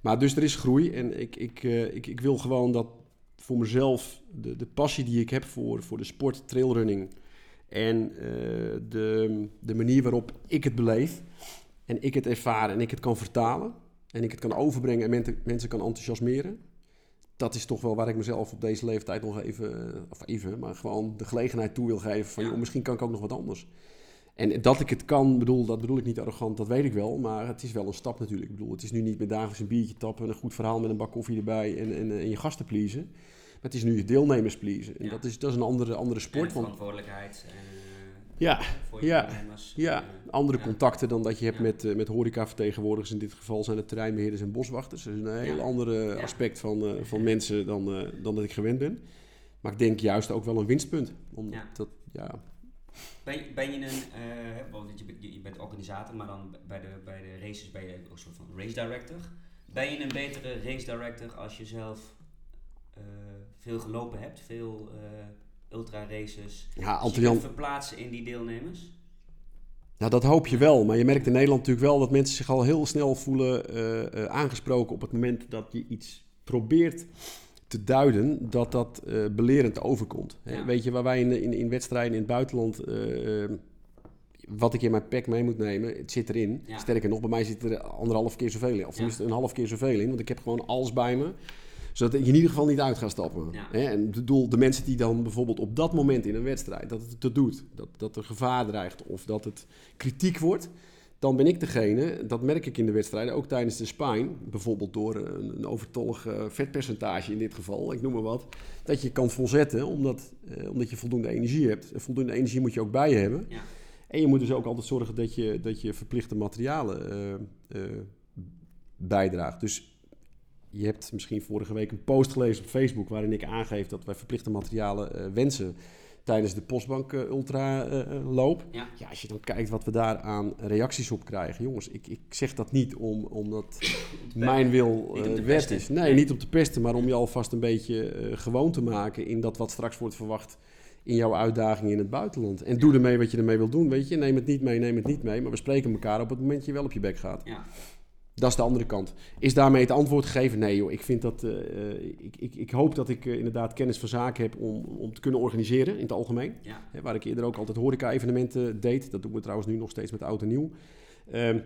Maar dus er is groei en ik, ik, ik, ik wil gewoon dat voor mezelf, de, de passie die ik heb voor, voor de sport, trailrunning en eh, de, de manier waarop ik het beleef en ik het ervaar en ik het kan vertalen en ik het kan overbrengen en men- mensen kan enthousiasmeren. Dat is toch wel waar ik mezelf op deze leeftijd nog even, eh, of even, maar gewoon de gelegenheid toe wil geven van, Ja. joh, misschien kan ik ook nog wat anders. En dat ik het kan, bedoel, dat bedoel ik niet arrogant, dat weet ik wel. Maar het is wel een stap natuurlijk. Ik bedoel, het is nu niet meer dagelijks een biertje tappen, een goed verhaal met een bak koffie erbij en, en, en je gasten pleasen. Het is nu je deelnemers pleasen. En Ja. dat, is, dat is een andere, andere En sport. Want verantwoordelijkheid. En, eh, Ja, voor je ja, ja, Eh, andere Ja. contacten dan dat je hebt Ja. met, eh, met horecavertegenwoordigers. In dit geval zijn het terreinbeheerders en boswachters. Dat is een heel ander Ja. aspect van, eh, van mensen dan, eh, dan dat ik gewend ben. Maar ik denk juist ook wel een winstpunt. Omdat dat, ja, Ben, je- ben je een, eh, want je, bent- je bent organisator, maar dan bij de, bij de races ben je ook een soort van race director. Ben je een betere race director als je zelf eh, veel gelopen hebt, veel eh, ultra races? ja Dus verplaatsen in die deelnemers? Nou, dat hoop je wel. Maar je merkt in Nederland natuurlijk wel dat mensen zich al heel snel voelen eh, eh, aangesproken op het moment dat je iets probeert te duiden, dat dat eh, belerend overkomt. Hè. Weet je, waar wij in, in, in wedstrijden in het buitenland, eh, eh, wat ik in mijn pack mee moet nemen, het zit erin. Ja. Sterker nog, bij mij zit er anderhalf keer zoveel in. Of tenminste een half keer zoveel in, want ik heb gewoon alles bij me zodat je in ieder geval niet uit gaat stappen. Ja. Hè? En ik bedoel, de mensen die dan bijvoorbeeld op dat moment in een wedstrijd, dat het het doet, dat, dat er gevaar dreigt of dat het kritiek wordt, dan ben ik degene, dat merk ik in de wedstrijden, ook tijdens de spine, bijvoorbeeld door een, een overtollig eh, vetpercentage in dit geval, ik noem maar wat, dat je kan volzetten omdat, eh, omdat je voldoende energie hebt. En voldoende energie moet je ook bij je hebben. Ja. En je moet dus ook altijd zorgen dat je, dat je verplichte materialen eh, eh, bijdraagt. Dus je hebt misschien vorige week een post gelezen op Facebook waarin ik aangeef dat wij verplichte materialen eh, wensen tijdens de Postbank eh, Ultra eh, loop. Ja. Ja, als je dan kijkt wat we daar aan reacties op krijgen. Jongens, ik, ik zeg dat niet om, omdat mijn wil te wet is. Nee, niet om te pesten, maar om je alvast een beetje eh, gewoon te maken in dat wat straks wordt verwacht in jouw uitdaging in het buitenland. En doe ermee wat je ermee wil doen, weet je. Neem het niet mee, neem het niet mee. Maar we spreken elkaar op het moment dat je wel op je bek gaat. Ja. Dat is de andere kant. Is daarmee het antwoord gegeven? Nee joh, ik vind dat... eh, eh, ik, ik, ik hoop dat ik eh, inderdaad kennis van zaken heb om, om te kunnen organiseren in het algemeen. Ja. Waar ik eerder ook altijd horeca-evenementen deed. Dat doen we trouwens nu nog steeds met oud en nieuw. Ehm,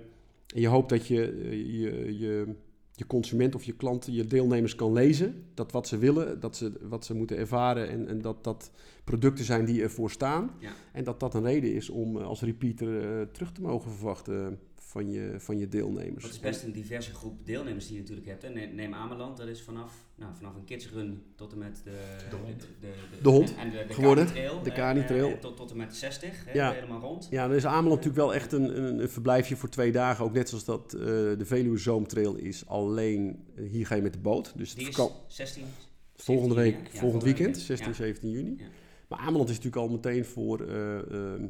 en je hoopt dat je, je, je je consument of je klant, je deelnemers kan lezen. Dat wat ze willen, dat ze, wat ze moeten ervaren en, en dat dat producten zijn die ervoor staan. Ja. En dat dat een reden is om als repeater terug te mogen verwachten van je, van je deelnemers. Het is best een diverse groep deelnemers die je natuurlijk hebt. Hè. Ne- Neem Ameland, dat is vanaf, nou, vanaf een kidsrun tot en met de, De hond. de, De hond en de, de geworden. De Cani-trail. eh, tot, tot en met 60, hè, Ja. helemaal rond. Ja, dan is Ameland natuurlijk wel echt een, een, een verblijfje voor twee dagen. Ook net zoals dat eh, de Veluwe Zoomtrail is. Alleen eh, hier ga je met de boot. Dus Die het is kan 16, volgende 17 week, ja. Ja, volgend weekend, 16, Ja. 17 juni. Ja. Maar Ameland is natuurlijk al meteen voor eh, eh,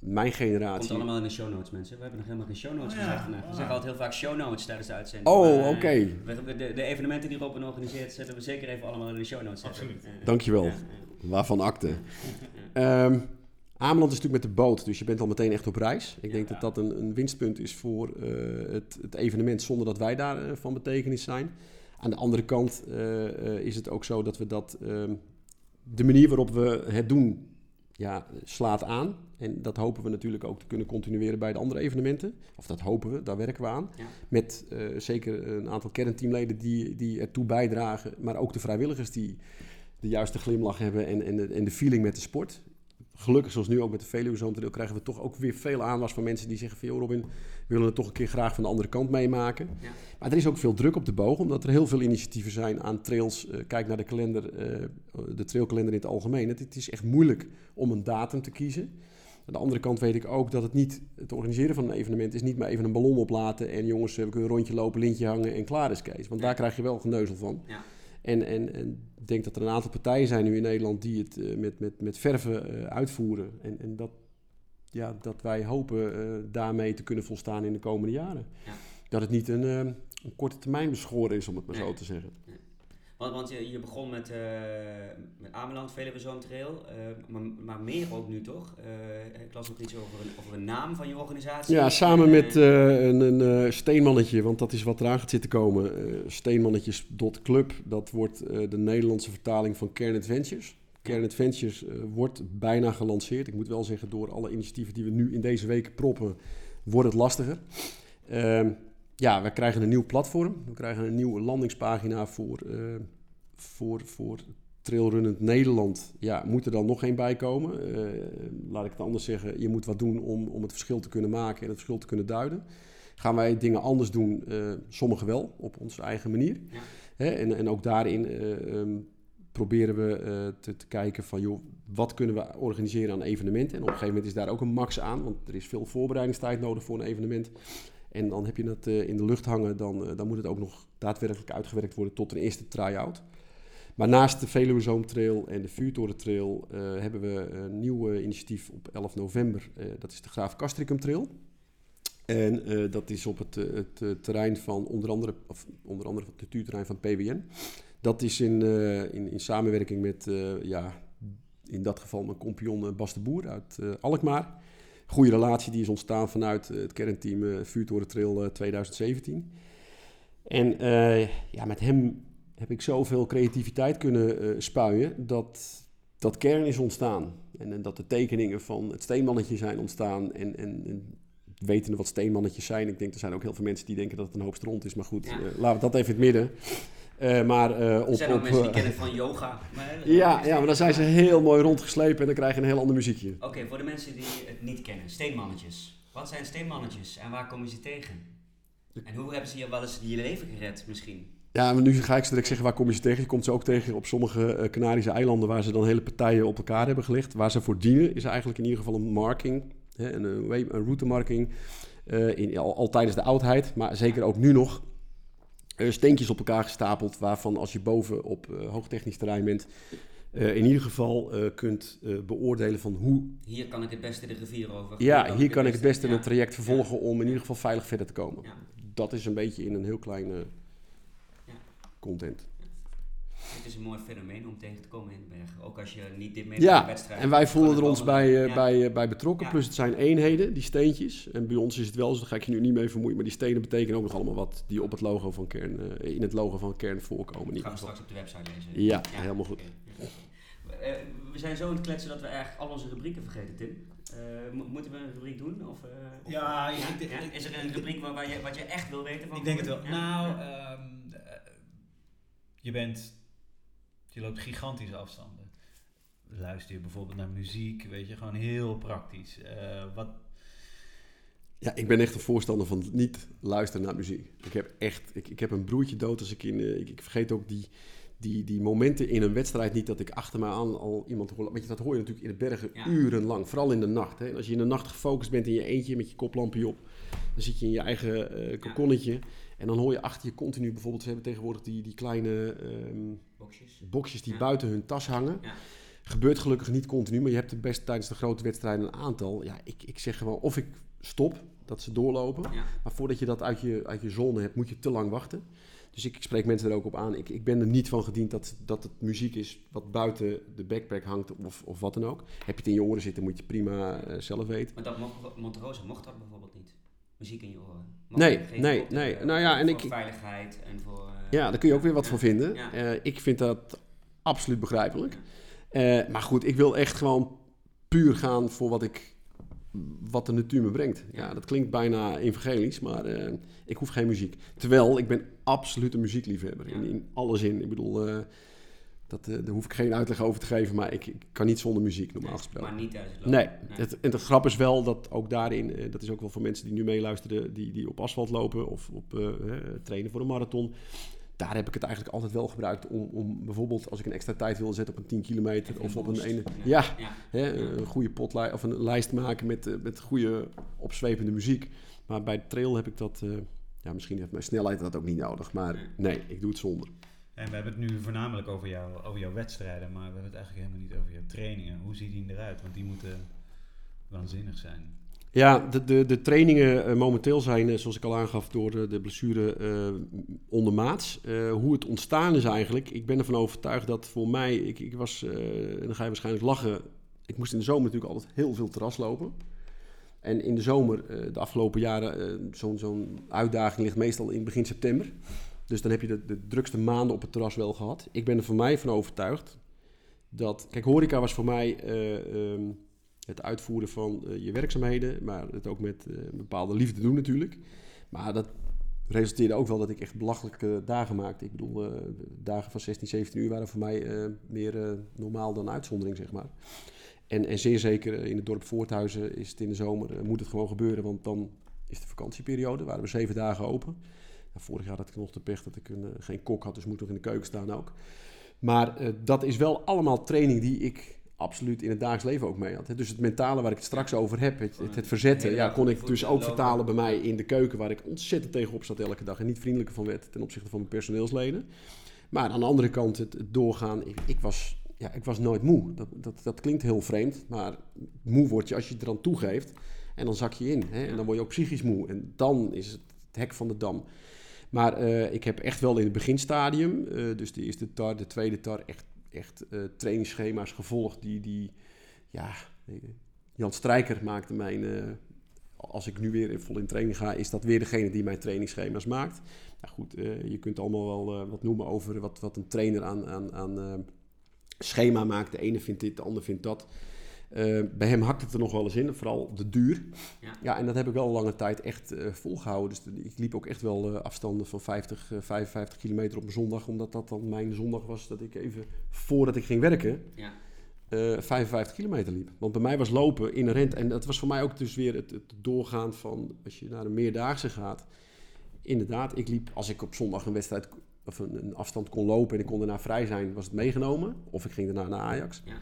mijn generatie. Komt allemaal in de show notes, mensen. We hebben nog helemaal geen show notes Oh, ja. gezegd vandaag. We Ah. zeggen altijd heel vaak show notes tijdens de uitzending. Oh, eh, oké. we hebben de, de evenementen die Robin organiseert, zetten we zeker even allemaal in de show notes. zetten. Absoluut. Eh, Dankjewel. ja, Waarvan akte. Ehm Ameland is natuurlijk met de boot, dus je bent al meteen echt op reis. Ik denk Ja. dat dat een, een winstpunt is voor eh, het, het evenement zonder dat wij daar eh, van betekenis zijn. Aan de andere kant eh, eh, is het ook zo dat we dat, ehm, de manier waarop we het doen, ja, slaat aan. En dat hopen we natuurlijk ook te kunnen continueren bij de andere evenementen. Of dat hopen we, daar werken we aan. Ja. Met eh, zeker een aantal kernteamleden die, die ertoe bijdragen. Maar ook de vrijwilligers die de juiste glimlach hebben en, en, de, en de feeling met de sport. Gelukkig, zoals nu ook met de Veluwe krijgen we toch ook weer veel aanwas van mensen die zeggen van... ...joh Robin, we willen het toch een keer graag van de andere kant meemaken. Ja. Maar er is ook veel druk op de boog, omdat er heel veel initiatieven zijn aan trails. Eh, kijk naar de kalender, eh, de trailkalender in het algemeen. Het, het is echt moeilijk om een datum te kiezen. Aan de andere kant weet ik ook dat het niet, het organiseren van een evenement is niet maar even een ballon oplaten en jongens, eh, we kunnen een rondje lopen, lintje hangen en klaar is Kees. Want daar krijg je wel geneuzel van. Ja. En, en, en ik denk dat er een aantal partijen zijn nu in Nederland die het eh, met, met, met verven eh, uitvoeren. En, en dat, ja, dat wij hopen eh, daarmee te kunnen volstaan in de komende jaren. Ja. Dat het niet een, een korte termijn beschoren is, om het maar Nee. zo te zeggen. Want, want je, je begon met, eh met Ameland, Veluwe Zoomtrail, eh maar, maar meer ook nu toch? Eh, ik las ook iets over een, over een naam van je organisatie. Ja, samen Eh, met eh, een, een eh, steenmannetje, want dat is wat eraan gaat zitten komen. eh steenmannetjes.club, dat wordt eh, de Nederlandse vertaling van Kern Adventures. Kern Adventures eh, wordt bijna gelanceerd. Ik moet wel zeggen, door alle initiatieven die we nu in deze week proppen, wordt het lastiger. Ehm, ja, we krijgen een nieuw platform. We krijgen een nieuwe landingspagina voor, eh, voor, voor Trailrunnend Nederland. Ja, moet er dan nog geen bij komen? Eh, laat ik het anders zeggen. Je moet wat doen om, om het verschil te kunnen maken en het verschil te kunnen duiden. Gaan wij dingen anders doen? Eh sommige wel, op onze eigen manier. Ja. Hè? En, en ook daarin eh, ehm, proberen we te, te kijken van... joh, wat kunnen we organiseren aan evenementen? En op een gegeven moment is daar ook een max aan... want er is veel voorbereidingstijd nodig voor een evenement... En dan heb je het eh, in de lucht hangen, dan, eh, dan moet het ook nog daadwerkelijk uitgewerkt worden tot een eerste try-out. Maar naast de Veluwe Zoomtrail en de Vuurtorentrail uh, hebben we een nieuw initiatief op 11 november. dat is de Graaf Castricum Trail. En dat is op het, het terrein van onder andere, of onder andere het natuurterrein van PWN. Dat is in, in, in, samenwerking met, ja, in dat geval mijn compagnon Bas de Boer uit Alkmaar goede relatie die is ontstaan vanuit eh, het kernteam uh, Vuurtoren Trail 2017. En uh, ja, met hem heb ik zoveel creativiteit kunnen spuien dat dat kern is ontstaan. En, en, dat de tekeningen van het steenmannetje zijn ontstaan. En, en, en wetende wat steenmannetjes zijn. Ik denk, er zijn ook heel veel mensen die denken dat het een hoop stront is. Maar goed, ja. laten we dat even in het midden. Uh, maar, uh, op, er zijn ook op, mensen die kennen van yoga. Maar, ja, ja, maar dan zijn ze heel mooi rondgeslepen en dan krijg je een heel ander muziekje. Oké, voor de mensen die het niet kennen, steenmannetjes. Wat zijn steenmannetjes en waar komen ze tegen? En hoe hebben ze je wel eens je leven gered misschien? Ja, maar nu ga ik direct zeggen waar kom je ze tegen. Je komt ze ook tegen op sommige Canarische eilanden waar ze dan hele partijen op elkaar hebben gelegd. Waar ze voor dienen is eigenlijk in ieder geval een marking, hè, een, een routemarking. in, al, al tijdens de oudheid, maar zeker ook nu nog steentjes op elkaar gestapeld, waarvan als je boven op uh, hoogtechnisch terrein bent, uh, in ieder geval kunt beoordelen van hoe... Hier kan ik het beste de rivier over. Ja, hier kan, ik het beste, een traject vervolgen ja. om in ieder geval veilig verder te komen. Ja. Dat is een beetje in een heel kleine content. Het is een mooi fenomeen om tegen te komen in de bergen. Ook als je niet dit mee ja, wedstrijd. en wij voelen er ons bij, uh, bij, uh, bij betrokken. Plus het zijn eenheden, die steentjes. En bij ons is het wel zo, daar ga ik je nu niet mee vermoeien. Maar die stenen betekenen ook nog allemaal wat die op het logo van kern, uh, in het logo van kern voorkomen. Dat gaan we straks op de website lezen. Ja, ja helemaal goed. Okay. we zijn zo aan het kletsen dat we eigenlijk al onze rubrieken vergeten, Tim. moeten we een rubriek doen? Of, of ja, ja, is er een rubriek waar, waar je, wat je echt wil weten van? Ik denk het wel. Nou, um, je bent je loopt gigantische afstanden. Luister je bijvoorbeeld naar muziek, weet je, gewoon heel praktisch. Uh, wat... Ja, ik ben echt een voorstander van niet luisteren naar muziek. Ik heb echt, ik, ik heb een broertje dood als ik in, uh, ik, ik, vergeet ook die, die, die momenten in een wedstrijd niet dat ik achter me aan al iemand hoor. Want dat hoor je natuurlijk in de bergen ja. urenlang, vooral in de nacht. Hè. als je in de nacht gefocust bent in je eentje met je koplampje op, dan zit je in je eigen uh, kokonnetje. Ja. En dan hoor je achter je continu bijvoorbeeld, ze hebben tegenwoordig die, die kleine um, boxjes. boxjes die buiten hun tas hangen. Ja. Gebeurt gelukkig niet continu, maar je hebt er best tijdens de grote wedstrijden een aantal. Ja, ik, ik zeg gewoon of ik stop, dat ze doorlopen. Maar voordat je dat uit je, uit je zone hebt, moet je te lang wachten. Dus ik, ik spreek mensen er ook op aan. Ik, ik ben er niet van gediend dat, dat het muziek is wat buiten de backpack hangt of, of wat dan ook. Heb je het in je oren zitten, moet je prima uh, zelf weten. Maar dat mocht, Monterosa mocht dat bijvoorbeeld niet? Muziek in je oren? nee, nee, nee. nou ja, en voor ik, veiligheid en voor... Ja, daar kun je ook weer wat van vinden. Uh, ik vind dat absoluut begrijpelijk. Uh, maar goed, ik wil echt gewoon puur gaan voor wat ik wat de natuur me brengt. Ja, dat klinkt bijna evangelisch, maar ik hoef geen muziek. Terwijl ik ben absoluut een muziekliefhebber in, in alle zin. Ik bedoel, dat, uh, daar hoef ik geen uitleg over te geven, maar ik, ik kan niet zonder muziek normaal gesproken. Maar niet thuis Nee. nee. Het, en de grap is wel dat ook daarin, dat is ook wel voor mensen die nu meeluisteren, die, die op asfalt lopen of op trainen voor een marathon. Daar heb ik het eigenlijk altijd wel gebruikt om, om bijvoorbeeld als ik een extra tijd wil zetten op een 10 kilometer of op een ene. Ja, ja. Hè, een goede potlijst of een lijst maken met, met goede opzwepende muziek. Maar bij de trail heb ik dat. ja, misschien heeft mijn snelheid dat ook niet nodig, maar nee, ik doe het zonder. En we hebben het nu voornamelijk over, jou, over jouw wedstrijden, maar we hebben het eigenlijk helemaal niet over jouw trainingen. Hoe ziet die eruit? Want die moeten waanzinnig zijn. Ja, de, de, de trainingen uh, momenteel zijn, uh, zoals ik al aangaf, door de, blessure uh, ondermaats. hoe het ontstaan is eigenlijk, ik ben ervan overtuigd dat voor mij, ik, ik was, en dan ga je waarschijnlijk lachen, ik moest in de zomer natuurlijk altijd heel veel terras lopen. En in de zomer, de afgelopen jaren, zo'n zo'n uitdaging ligt meestal in begin september. Dus dan heb je de, de drukste maanden op het terras wel gehad. Ik ben er voor mij van overtuigd dat... Kijk, horeca was voor mij um, het uitvoeren van uh, je werkzaamheden. Maar het ook met uh, een bepaalde liefde doen natuurlijk. Maar dat resulteerde ook wel dat ik echt belachelijke dagen maakte. Ik bedoel, dagen van 16, 17 uur waren voor mij meer normaal dan uitzondering, zeg maar. En, en zeer zeker in het dorp Voorthuizen is het in de zomer, moet het gewoon gebeuren. Want dan is de vakantieperiode, waren we zeven dagen open vorig jaar had ik nog de pech dat ik een, eh, geen kok had, dus moet nog in de keuken staan ook. Maar dat is wel allemaal training die ik absoluut in het dagelijks leven ook mee had. Hè. Dus het mentale waar ik het straks over heb, het, het, het verzetten, ja, kon ik dus ook vertalen bij mij in de keuken, waar ik ontzettend tegenop zat elke dag en niet vriendelijker van werd ten opzichte van mijn personeelsleden. Maar aan de andere kant, het, het doorgaan, ik, ik, was, ja, ik was nooit moe. Dat, dat, dat klinkt heel vreemd, maar moe word je als je het er dan toegeeft. En dan zak je in. Hè? En dan word je ook psychisch moe. En dan is het het hek van de dam. Maar eh, ik heb echt wel in het beginstadium, eh, dus de eerste tar, de tweede tar, echt, echt uh, trainingsschema's gevolgd die, die ja, Jan Strijker maakte mijn, als ik nu weer vol in training ga, is dat weer degene die mijn trainingsschema's maakt. Nou goed, je kunt allemaal wel wat noemen over wat, wat een trainer aan, aan, aan schema maakt. De ene vindt dit, de ander vindt dat. Uh, bij hem hakt het er nog wel eens in, vooral de duur. Ja, ja en dat heb ik wel een lange tijd echt uh, volgehouden. Dus ik liep ook echt wel uh, afstanden van 50, 55 kilometer op een zondag, omdat dat dan mijn zondag was dat ik even voordat ik ging werken ja. 55 kilometer liep. Want bij mij was lopen inherent, en dat was voor mij ook dus weer het, het doorgaan van als je naar een meerdaagse gaat. Inderdaad, ik liep als ik op zondag een wedstrijd of een, een afstand kon lopen en ik kon daarna vrij zijn, was het meegenomen. Of ik ging daarna naar Ajax. Ja.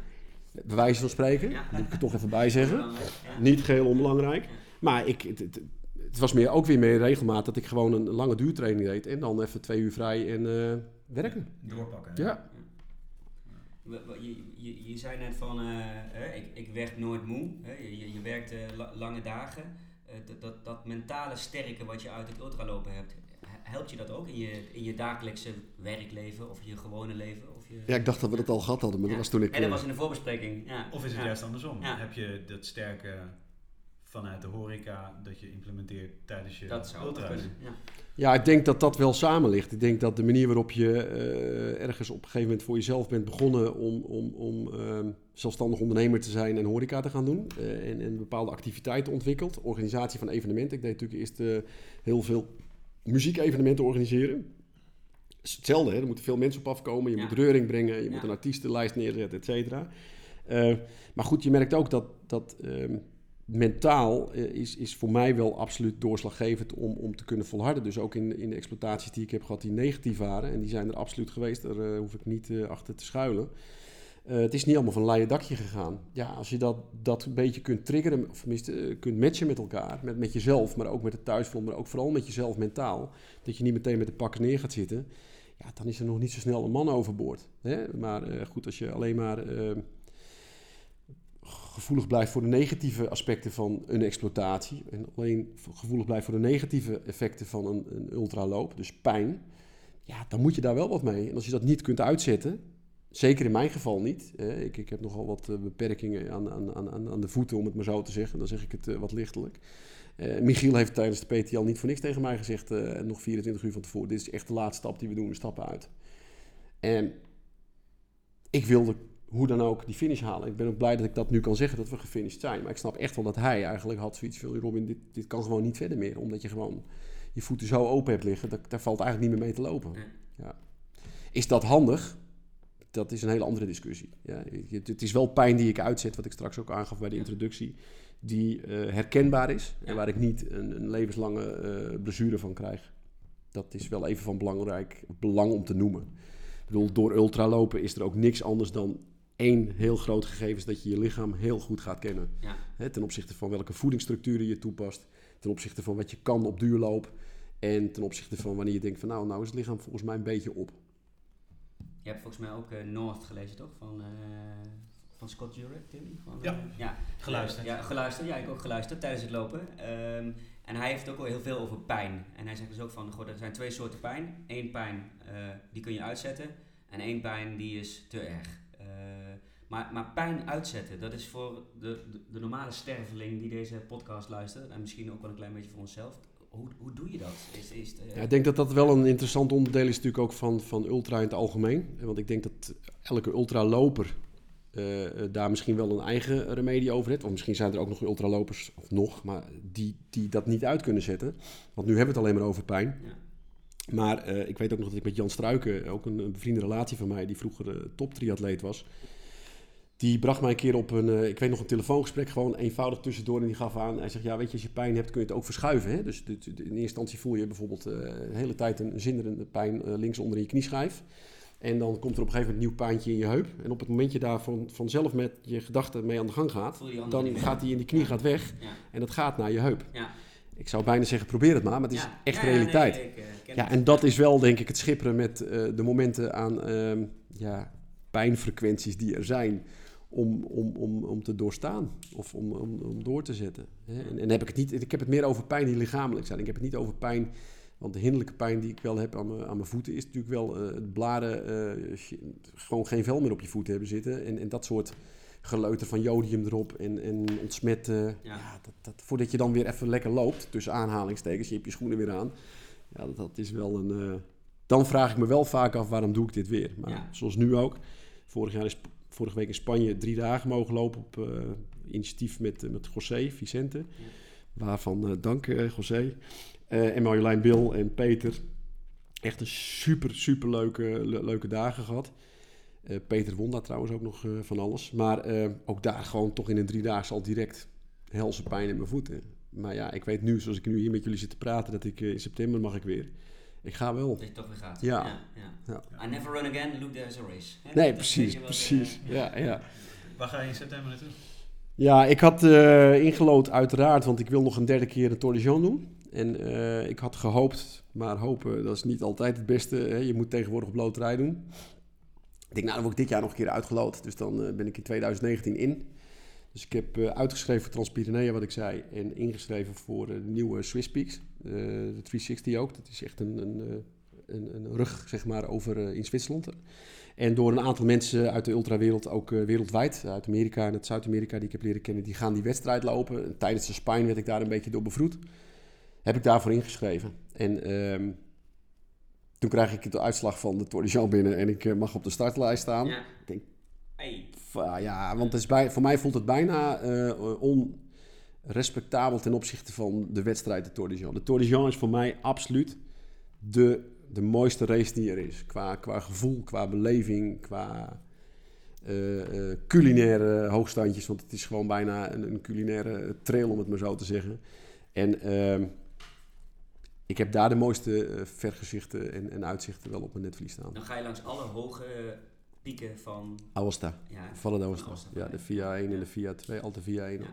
Bij wijze van spreken, ja. moet ik er toch even bij zeggen. Niet geheel onbelangrijk. Maar ik, het, het, het, was meer, ook weer meer regelmaat dat ik gewoon een lange duurtraining deed. En dan even twee uur vrij en uh, werken. Doorpakken. Ja. Je, je, je zei net van, uh, ik, ik werd nooit moe. Je, je werkte lange dagen. Uh, dat, dat mentale sterke wat je uit het ultralopen hebt, helpt je dat ook in je, in je dagelijkse werkleven of je gewone leven? Je... Ja, ik dacht dat we dat al gehad hadden, maar dat was toen ik... En dat was in de voorbespreking, ja. Of is het juist andersom? Heb je dat sterke vanuit de horeca dat je implementeert tijdens je dat zou? Ja. ja, ik denk dat dat wel samen ligt. Ik denk dat de manier waarop je uh, ergens op een gegeven moment voor jezelf bent begonnen om, om, om uh, zelfstandig ondernemer te zijn en horeca te gaan doen. Uh, en, en bepaalde activiteiten ontwikkeld. Organisatie van evenementen. Ik deed natuurlijk eerst heel veel muziekevenementen organiseren. Hetzelfde, hè? er moeten veel mensen op afkomen. Je moet reuring brengen, je moet een artiestenlijst neerzetten, et cetera. Uh, maar goed, je merkt ook dat, dat uh, mentaal uh, is, is voor mij wel absoluut doorslaggevend om, om te kunnen volharden. Dus ook in, in de exploitaties die ik heb gehad die negatief waren, en die zijn er absoluut geweest, daar hoef ik niet achter te schuilen. Het is niet allemaal van leien dakje gegaan. Ja, als je dat, dat een beetje kunt triggeren, of tenminste kunt matchen met elkaar, met, met jezelf, maar ook met het thuisfront, maar ook vooral met jezelf mentaal, dat je niet meteen met de pakken neer gaat zitten, ja, dan is er nog niet zo snel een man overboord. Hè? Maar uh, goed, als je alleen maar gevoelig blijft voor de negatieve aspecten van een exploitatie, en alleen gevoelig blijft voor de negatieve effecten van een, een ultraloop, dus pijn, ja, dan moet je daar wel wat mee. En als je dat niet kunt uitzetten, Zeker in mijn geval niet. ik, ik heb nogal wat eh, beperkingen aan, aan, aan, aan de voeten, om het maar zo te zeggen. Dan zeg ik het eh, wat lichtelijk. Uh, Michiel heeft tijdens de PTL niet voor niks tegen mij gezegd, uh, nog 24 uur van tevoren. Dit is echt de laatste stap die we doen, we stappen uit. En ik wilde hoe dan ook die finish halen. Ik ben ook blij dat ik dat nu kan zeggen, dat we gefinished zijn. Maar ik snap echt wel dat hij eigenlijk had zoiets van... Robin, dit, dit kan gewoon niet verder meer. Omdat je gewoon je voeten zo open hebt liggen, dat, daar valt eigenlijk niet meer mee te lopen. Ja. Is dat handig? dat is een hele andere discussie. Ja, het is wel pijn die ik uitzet, wat ik straks ook aangaf bij de introductie, die uh, herkenbaar is en waar ik niet een, een levenslange uh, blessure van krijg. Dat is wel even van belangrijk belang om te noemen. Ik bedoel, door ultralopen is er ook niks anders dan één heel groot gegeven, is dat je je lichaam heel goed gaat kennen. Ja. ten opzichte van welke voedingsstructuren je toepast, ten opzichte van wat je kan op duurloop en ten opzichte van wanneer je denkt van nou, nou is het lichaam volgens mij een beetje op. Je hebt volgens mij ook uh, North gelezen, toch? Van, uh, van Scott Jurek, Tim? Van, ja. Uh, ja, geluisterd. Ja, geluisterd. Ja, ik ook geluisterd tijdens het lopen. Um, en hij heeft ook wel heel veel over pijn. En hij zegt dus ook van, goh, er zijn twee soorten pijn. Eén pijn, die kun je uitzetten. En één pijn, die is te erg. maar, maar pijn uitzetten, dat is voor de, de, de normale sterveling die deze podcast luistert, en misschien ook wel een klein beetje voor onszelf, hoe, hoe doe je dat? Is, is uh... ja, ik denk dat dat wel een interessant onderdeel is natuurlijk ook van, van ultra in het algemeen. Want ik denk dat elke ultraloper uh, daar misschien wel een eigen remedie over heeft. Of misschien zijn er ook nog ultralopers, of nog, maar die, die dat niet uit kunnen zetten. Want nu hebben we het alleen maar over pijn. Ja. Maar uh, ik weet ook nog dat ik met Jan Struiken, ook een, een bevriende relatie van mij, die vroeger top triatleet was die bracht mij een keer op een, uh, ik weet nog, een telefoongesprek gewoon eenvoudig tussendoor. En die gaf aan, hij zegt, ja weet je, als je pijn hebt kun je het ook verschuiven. Hè? Dus in eerste instantie voel je bijvoorbeeld de hele tijd een zinderende pijn links onder in je knieschijf. En dan komt er op een gegeven moment een nieuw pijntje in je heup. En op het moment je daar van, vanzelf met je gedachten mee aan de gang gaat, dan gaat die in die knie gaat weg. Ja. En dat gaat naar je heup. Ja. ik zou bijna zeggen, probeer het maar, maar het is Ja. echt realiteit. nee, ik, eh, Ja, en dat is wel denk ik het schipperen met eh, de momenten aan ehm, ja, pijnfrequenties die er zijn om, om, om, om te doorstaan of om, om, om door te zetten. Hè. En, en heb ik, het niet, ik heb het meer over pijn die lichamelijk zijn. Ik heb het niet over pijn, want de hinderlijke pijn die ik wel heb aan mijn, aan mijn voeten is natuurlijk wel eh, het blaren, eh, ge- gewoon geen vel meer op je voeten hebben zitten. En, en dat soort geleuter van jodium erop en, en ontsmetten. Ja. Ja, dat, dat, voordat je dan weer even lekker loopt, tussen aanhalingstekens, je hebt je schoenen weer aan. Ja, dat, dat is wel een... eh, dan vraag ik me wel vaak af, waarom doe ik dit weer? Maar Ja. zoals nu ook. Vorig jaar is, vorige week in Spanje drie dagen mogen lopen op initiatief met, met José Vicente. Waarvan dank José. Eh, en Marjolein Bill en Peter. Echt een super, super leuke, le- leuke dagen gehad. Eh, Peter won daar trouwens ook nog eh, van alles. Maar eh, ook daar gewoon toch in een driedaagse al direct helse pijn in mijn voeten. Maar ja, ik weet nu, zoals ik nu hier met jullie zit te praten, dat ik eh, in september mag ik weer. Ik ga wel. Dat je toch weer gaat. Ja. ja, Ja. I never run again, look there's a race. Nee, precies, precies. Ja, ja. Waar ga je in september naartoe? Ja, ik had eh ingelood uiteraard, want ik wil nog een derde keer een Tour de Jean doen. En eh, ik had gehoopt, maar hopen, dat is niet altijd het beste. Hè? Je moet tegenwoordig op loterij doen. Ik denk, nou, dan word ik dit jaar nog een keer uitgeloot. Dus dan eh, ben ik in 2019 in. Dus ik heb eh, uitgeschreven voor Transpyrenea, wat ik zei. En ingeschreven voor de nieuwe Swiss Peaks. de 360 ook. Dat is echt een, een, een, een rug, zeg maar, over in Zwitserland. En door een aantal mensen uit de ultrawereld, ook wereldwijd, uit Amerika en uit Zuid-Amerika, die ik heb leren kennen, die gaan die wedstrijd lopen. En tijdens de Spine werd ik daar een beetje door bevroed. Heb ik daarvoor ingeschreven. En ehm, toen krijg ik de uitslag van de Tour de Jean binnen en ik eh, mag op de startlijst staan. Ja. Ik denk, ah, ja, want het is bij, voor mij voelt het bijna eh, onrespectabel ten opzichte van de wedstrijd de Tour de Jean. De Tour de Jean is voor mij absoluut de, de mooiste race die er is. Qua, qua gevoel, qua beleving, qua eh, culinaire hoogstandjes. Want het is gewoon bijna een, een culinaire trail, om het maar zo te zeggen. En ehm, ik heb daar de mooiste eh, vergezichten en, en uitzichten wel op mijn netvlies staan. Dan ga je langs alle hoge pieken van... Aosta. Ja, Vallen de van. Ooster. Ja, de VIA 1 en de VIA 2, altijd VIA 1. Ja.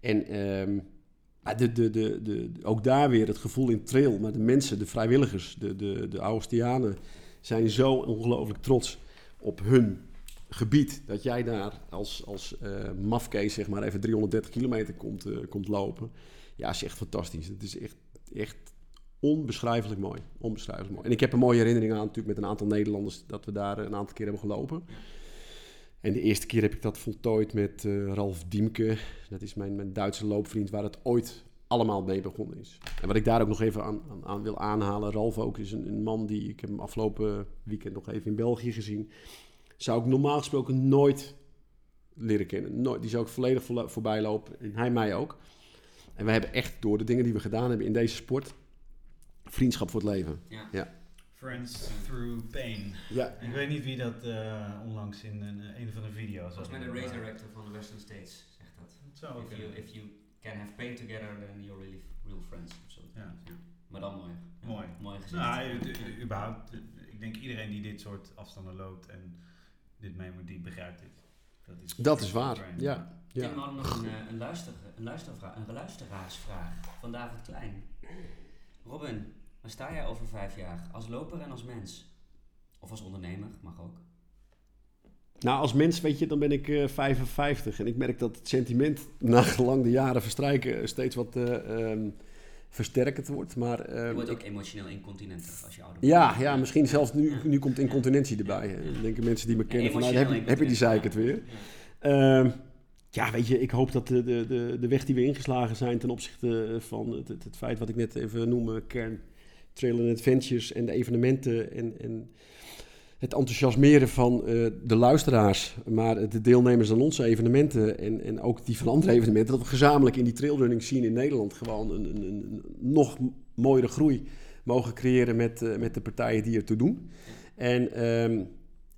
En ehm, de, de, de, de, ook daar weer het gevoel in trail. Maar de mensen, de vrijwilligers, de, de, de Austrianen zijn zo ongelooflijk trots op hun gebied. Dat jij daar als, als eh mafkees zeg maar even 330 kilometer komt, eh, komt lopen. Ja, is echt fantastisch. Het is echt, echt onbeschrijfelijk mooi. Onbeschrijfelijk mooi. En ik heb een mooie herinnering aan natuurlijk met een aantal Nederlanders dat we daar een aantal keer hebben gelopen. En de eerste keer heb ik dat voltooid met eh, Ralf Diemke. Dat is mijn, mijn Duitse loopvriend waar het ooit allemaal mee begonnen is. En wat ik daar ook nog even aan, aan, wil aanhalen. Ralf ook is een, een man die... Ik heb hem afgelopen weekend nog even in België gezien. Zou ik normaal gesproken nooit leren kennen. Nooit. Die zou ik volledig voorbij lopen. En hij mij ook. En wij hebben echt door de dingen die we gedaan hebben in deze sport... Vriendschap voor het leven. Ja. Friends Through Pain. Ja, Ik weet niet wie dat eh, onlangs in een, een van de video's Volgens mij de had. race director van de Western States zegt dat. Zou ook If you, if you can have pain together, then you're really real friends. of zo. Ja. Maar dan mooi. Ja, Mooi. Mooi gezicht. Nou, überhaupt, eh, ik denk iedereen die dit soort afstanden loopt en dit mee moet, die begrijpt dit. Dat is, dat is waar. Ja, Tim, we ja. hadden nog een, eh, een, luister, een, luistervraag, een luisteraarsvraag van David Klein. Robin, waar sta jij over vijf jaar? Als loper en als mens? Of als ondernemer, mag ook. Nou, als mens, weet je, dan ben ik eh 55. En ik merk dat het sentiment, na gelang de jaren verstrijken, steeds wat eh, ehm, versterkend wordt. Maar Je ehm, wordt ook emotioneel incontinenter als je ouder wordt. ja, ja, misschien zelfs nu, nu komt incontinentie erbij. Dan denken mensen die me kennen van, nou, heb, heb je die zeik het weer. Ja. Ehm, ja, weet je, ik hoop dat de, de, de, de weg die we ingeslagen zijn ten opzichte van het, het, het feit wat ik net even noemde, kern, trail and adventures en de evenementen en, en het enthousiasmeren van eh, de luisteraars, maar de deelnemers aan onze evenementen en, en ook die van andere evenementen, dat we gezamenlijk in die trailrunning scene in Nederland gewoon een, een, een nog mooiere groei mogen creëren met, eh, met de partijen die ertoe doen. En ehm,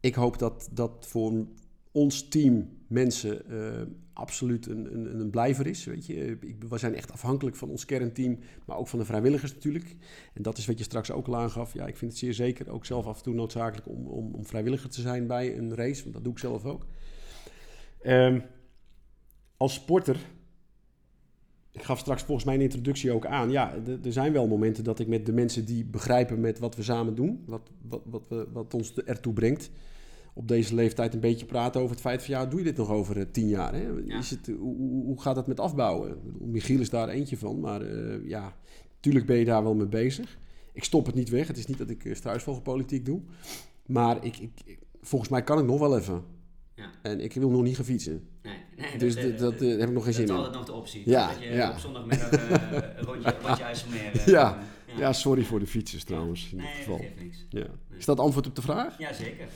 ik hoop dat dat voor ons team mensen eh, absoluut een, een, een blijver is. Weet je. Ik, we zijn echt afhankelijk van ons kernteam, maar ook van de vrijwilligers natuurlijk. En dat is wat je straks ook al aangaf. Ja, ik vind het zeer zeker ook zelf af en toe noodzakelijk om, om, om vrijwilliger te zijn bij een race, want dat doe ik zelf ook. Ehm, als sporter ik gaf straks volgens mijn introductie ook aan. Ja, er zijn wel momenten dat ik met de mensen die begrijpen met wat we samen doen, wat, wat, wat, wat ons ertoe brengt, op deze leeftijd een beetje praten over het feit van ja, doe je dit nog over eh, tien jaar? Hè? Ja. Is het, hoe, gaat het met afbouwen? Michiel is daar eentje van, maar eh, ja, natuurlijk ben je daar wel mee bezig. Ik stop het niet weg. Het is niet dat ik uh, struisvogelpolitiek doe, maar ik, ik, volgens mij kan ik nog wel even. Ja. En ik wil nog niet gaan fietsen. Nee, nee, Dus dat, dat, eh, dat eh, heb ik nog geen dat zin is in. altijd nog de optie. Ja, dat je ja. op zondagmiddag eh, een rondje, rondje IJsselmeer... eh, Ja. Ja, sorry voor de fietsers trouwens in dit Nee, geval. dat geeft niks. Ja. Is dat antwoord op de vraag? Ja, zeker.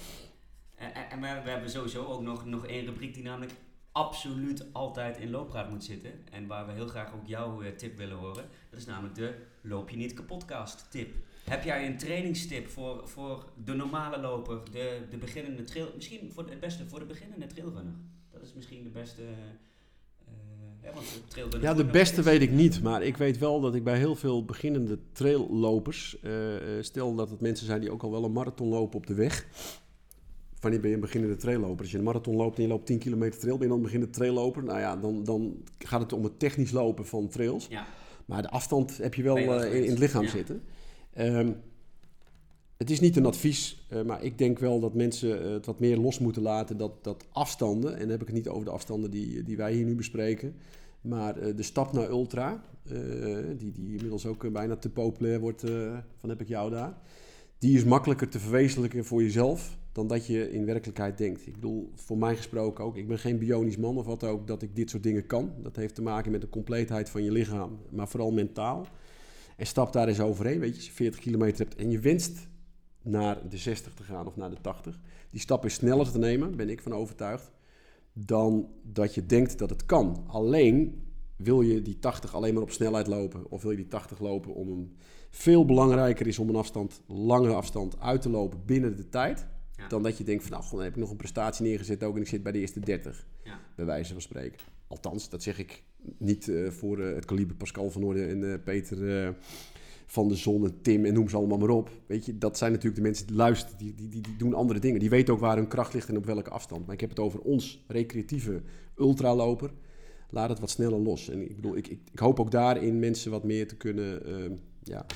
En, we, we hebben sowieso ook nog, nog één rubriek die namelijk absoluut altijd in looppraat moet zitten. En waar we heel graag ook jouw eh, tip willen horen. Dat is namelijk de Loop je niet kapotcast tip. Heb jij een trainingstip voor, voor de normale loper, de, de beginnende trail... Misschien voor de, het beste voor de beginnende trailrunner. Dat is misschien de beste... eh, de trailrunner Ja, de beste weet ik niet. Maar ik weet wel dat ik bij heel veel beginnende traillopers... eh, eh, stel dat het mensen zijn die ook al wel een marathon lopen op de weg. Wanneer ben je een beginnende trailloper? Als je een marathon loopt en je loopt 10 kilometer trail... ben je dan een beginnende trailloper? Nou ja, dan, dan gaat het om het technisch lopen van trails. Ja, Maar de afstand heb je wel eh, in, in het lichaam Ja. zitten. Ehm, het is niet een advies, eh, maar ik denk wel dat mensen het wat meer los moeten laten. Dat, dat afstanden, en dan heb ik het niet over de afstanden die, die wij hier nu bespreken. Maar eh, de stap naar ultra, die, die inmiddels ook bijna te populair wordt, van heb ik jou daar. Die is makkelijker te verwezenlijken voor jezelf dan dat je in werkelijkheid denkt. Ik bedoel, voor mij gesproken ook, ik ben geen bionisch man of wat ook, dat ik dit soort dingen kan. Dat heeft te maken met de compleetheid van je lichaam, maar vooral mentaal. En stap daar eens overheen, weet je, als je 40 kilometer hebt en je wenst naar de 60 te gaan of naar de 80. Die stap is sneller te nemen, ben ik van overtuigd, dan dat je denkt dat het kan. Alleen wil je die 80 alleen maar op snelheid lopen of wil je die 80 lopen om. Veel belangrijker is om een afstand, lange afstand uit te lopen binnen de tijd. Ja. Dan dat je denkt van nou, gewoon, dan heb ik nog een prestatie neergezet ook en ik zit bij de eerste 30. Ja. Bij wijze van spreken. Althans, dat zeg ik niet eh, voor eh, het kaliber Pascal van Orde en eh, Peter van de Zon en Tim en noem ze allemaal maar op. Weet je, dat zijn natuurlijk de mensen die luisteren, die, die, die, die doen andere dingen. Die weten ook waar hun kracht ligt en op welke afstand. Maar ik heb het over ons recreatieve ultraloper. Laat het wat sneller los. En ik bedoel, ik, ik, ik hoop ook daarin mensen wat meer te kunnen, eh, ja,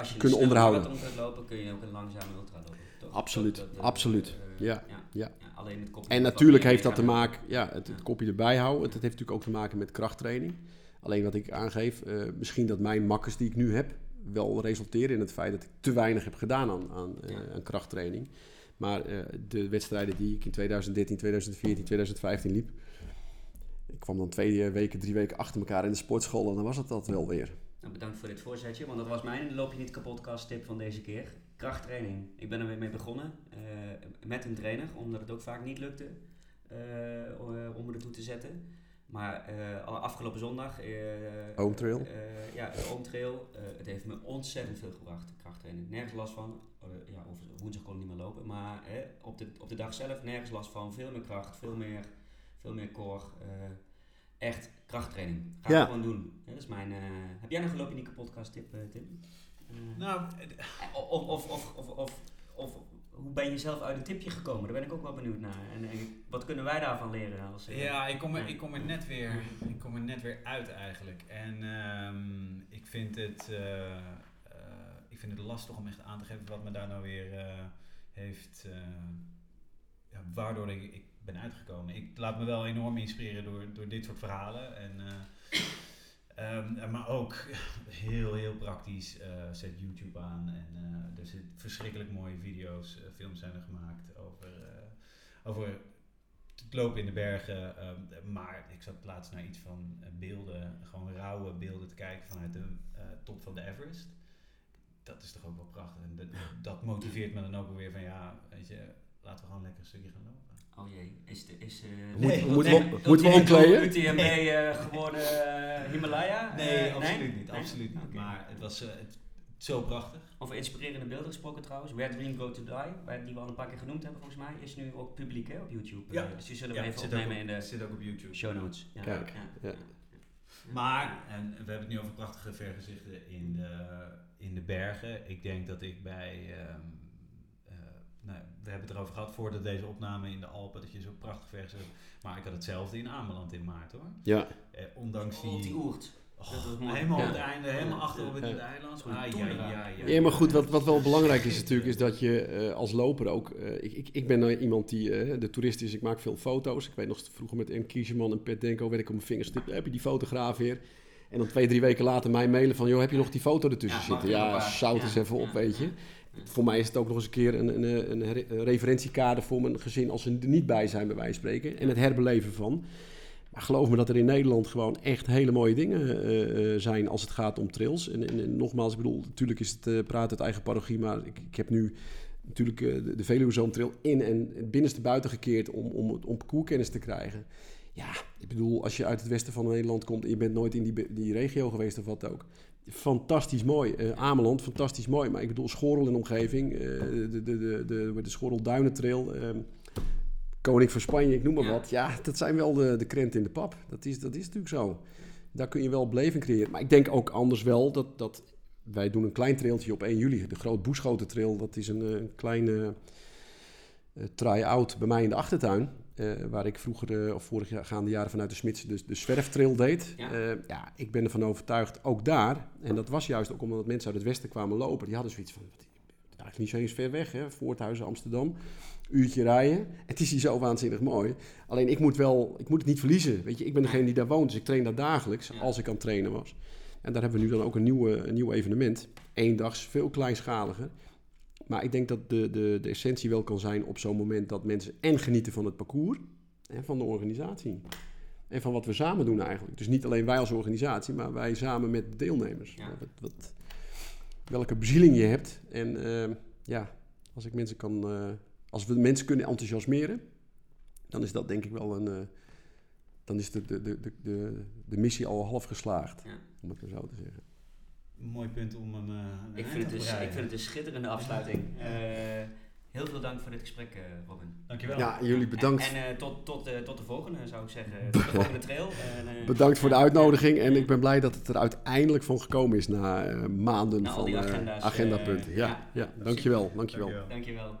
Als je Kunnen onderhouden. marathon gaat lopen, kun je ook een langzame ultra lopen. Toch? Absoluut, Dat- dat- absoluut. eh, Ja, ja. ja. Ja, alleen het kopje En natuurlijk heeft dat te maken, ja, het, het kopje erbij houden. Het, het heeft natuurlijk ook te maken met krachttraining. Alleen wat ik aangeef, eh, misschien dat mijn makkers die ik nu heb, wel resulteren in het feit dat ik te weinig heb gedaan aan, aan, eh, aan krachttraining. Maar de wedstrijden die ik in 2013, 2014, 2015 liep, ik kwam dan twee weken, drie weken achter elkaar in de sportschool en dan was het dat wel weer. Nou, bedankt voor dit voorzetje, want dat was mijn Loop je niet kapot tip van deze keer. Krachttraining. Ik ben er weer mee begonnen eh, met een trainer, omdat het ook vaak niet lukte eh, o- om me ertoe te zetten. Maar eh, afgelopen zondag... eh Home trail. eh, ja, de home trail. eh, het heeft me ontzettend veel gebracht, krachttraining. Nergens last van. Eh, ja, of woensdag kon ik niet meer lopen. Maar eh, op, de, op de dag zelf nergens last van. Veel meer kracht, veel meer, veel meer core. Echt krachttraining. Ga Ja. gewoon doen. Dat is mijn, eh, heb jij nog een niet podcast tip, eh, Tim? Eh, Nou, of, of, of, of, of, of hoe ben je zelf uit een tipje gekomen? Daar ben ik ook wel benieuwd naar. En, wat kunnen wij daarvan leren? Als, Ja, ik kom, er, ik, kom er net weer, ik kom er net weer uit eigenlijk. En ehm, ik, vind het, ik vind het lastig om echt aan te geven wat me daar nou weer eh, heeft... eh, ja, waardoor ik, ik ben uitgekomen. Ik laat me wel enorm inspireren door, door dit soort verhalen. En, eh, ehm, maar ook heel, heel praktisch. eh, zet YouTube aan en eh, er zitten verschrikkelijk mooie video's, eh, films zijn er gemaakt over, eh, over het lopen in de bergen. ehm, maar ik zat laatst naar iets van eh, beelden, gewoon rauwe beelden te kijken vanuit de eh, top van de Everest. Dat is toch ook wel prachtig. En dat, dat motiveert me dan ook weer van ja, weet je, laten we gewoon lekker een stukje gaan lopen. Oh jee, is de, is, eh Nee, Moet- moeten we- moeten we omkleden? UTMB eh, geworden eh, Himalaya? Nee, absoluut niet. Nee? Absoluut niet. Maar het was eh, het, zo prachtig. Over inspirerende beelden gesproken trouwens. Where Dream Go To Die, waar- die we al een paar keer genoemd hebben volgens mij, is nu ook publiek hè, op YouTube. Ja. Dus die zullen we Ja, even opnemen op, in de zit ook op YouTube. show notes. Ja, Kijk, ja, ja. Maar, en we hebben het nu over prachtige vergezichten in de, in de bergen. Ik denk dat ik bij, ehm, eh, nou, we hebben het erover gehad voordat deze opname in de Alpen, dat je zo prachtig vergezicht Maar ik had hetzelfde in Ameland in maart hoor. Ja, Eh, ondanks die die, oert. Oh, Dat was mooi. helemaal Ja. op het einde, helemaal Ja. achter op het Ja. eiland. Ah, ja, ja, maar goed, wat, wat wel belangrijk is natuurlijk, is dat je eh, als loper ook... eh, ik, ik, ik ben nou iemand die eh, de toerist is, ik maak veel foto's. Ik weet nog vroeger met M. Kieseman en Pet Denko werd ik op mijn vingers getipt. Heb je die fotograaf weer? En dan twee, drie weken later mij mailen van... joh, heb je nog die foto ertussen zitten? Ja, zout Ja, eens even op, weet je. Voor mij is het ook nog eens een keer een, een, een, referentiekader voor mijn gezin... als ze er niet bij zijn, bij wijze van spreken. En het herbeleven van... Maar geloof me dat er in Nederland gewoon echt hele mooie dingen eh, eh, zijn als het gaat om trails. En, en, nogmaals, ik bedoel, natuurlijk is het eh praten uit eigen parochie, maar ik, ik heb nu natuurlijk de, de Trail in en binnenste buiten gekeerd om, om, om parcourskennis te krijgen. Ja, ik bedoel, als je uit het westen van Nederland komt en je bent nooit in die, die regio geweest of wat ook. Fantastisch mooi. Eh, Ameland, fantastisch mooi. Maar ik bedoel, Schorrel en omgeving, eh, de, de, de, de, de Schorrel Duinentrail, ehm Koning van Spanje, ik noem maar wat. Ja, dat zijn wel de, de krenten in de pap. Dat is, dat is natuurlijk zo. Daar kun je wel beleving creëren. Maar ik denk ook anders wel dat, dat wij doen een klein trailtje op 1 juli. De Groot Boeschoten Trail, dat is een, eh, een kleine eh, try-out bij mij in de achtertuin. Eh, waar ik vroeger, eh, of vorig jaar, gaande jaren vanuit de Smits, dus de zwerftrail deed. Ja. Ja. ja, ik ben ervan overtuigd, ook daar. En dat was juist ook omdat mensen uit het westen kwamen lopen. Die hadden zoiets van, wat, eigenlijk niet zo eens ver weg, hè. Voorthuizen, Amsterdam. Uurtje rijden. Het is hier zo waanzinnig mooi. Alleen ik moet wel, ik moet het niet verliezen. Weet je, ik ben degene die daar woont, dus ik train daar dagelijks, Ja. als ik aan het trainen was. En daar hebben we nu dan ook een, nieuwe, een nieuw evenement. Eendags, veel kleinschaliger. Maar ik denk dat de, de, de essentie wel kan zijn op zo'n moment dat mensen en genieten van het parcours en van de organisatie. En van wat we samen doen eigenlijk. Dus niet alleen wij als organisatie, maar wij samen met de deelnemers. Ja. Wat, wat, welke bezieling je hebt. En eh, ja, als ik mensen kan, eh, als we mensen kunnen enthousiasmeren, dan is dat denk ik wel een. eh, dan is de, de, de, de, de, missie al half geslaagd, Ja. om het maar zo te zeggen. Mooi punt om hem. eh, aan Ik vind, het te dus, ik vind het een schitterende afsluiting. Eh, heel veel dank voor dit gesprek, eh, Robin. Dankjewel. Ja, jullie bedankt. En, en, eh, tot, tot, eh, tot de volgende, zou ik zeggen. Tot de volgende trail. En, eh, Bedankt voor de uitnodiging en ik ben blij dat het er uiteindelijk van gekomen is na eh, maanden van eh, agenda's, agendapunten. eh, ja, ja. ja, dankjewel, dankjewel. Dankjewel. Dankjewel.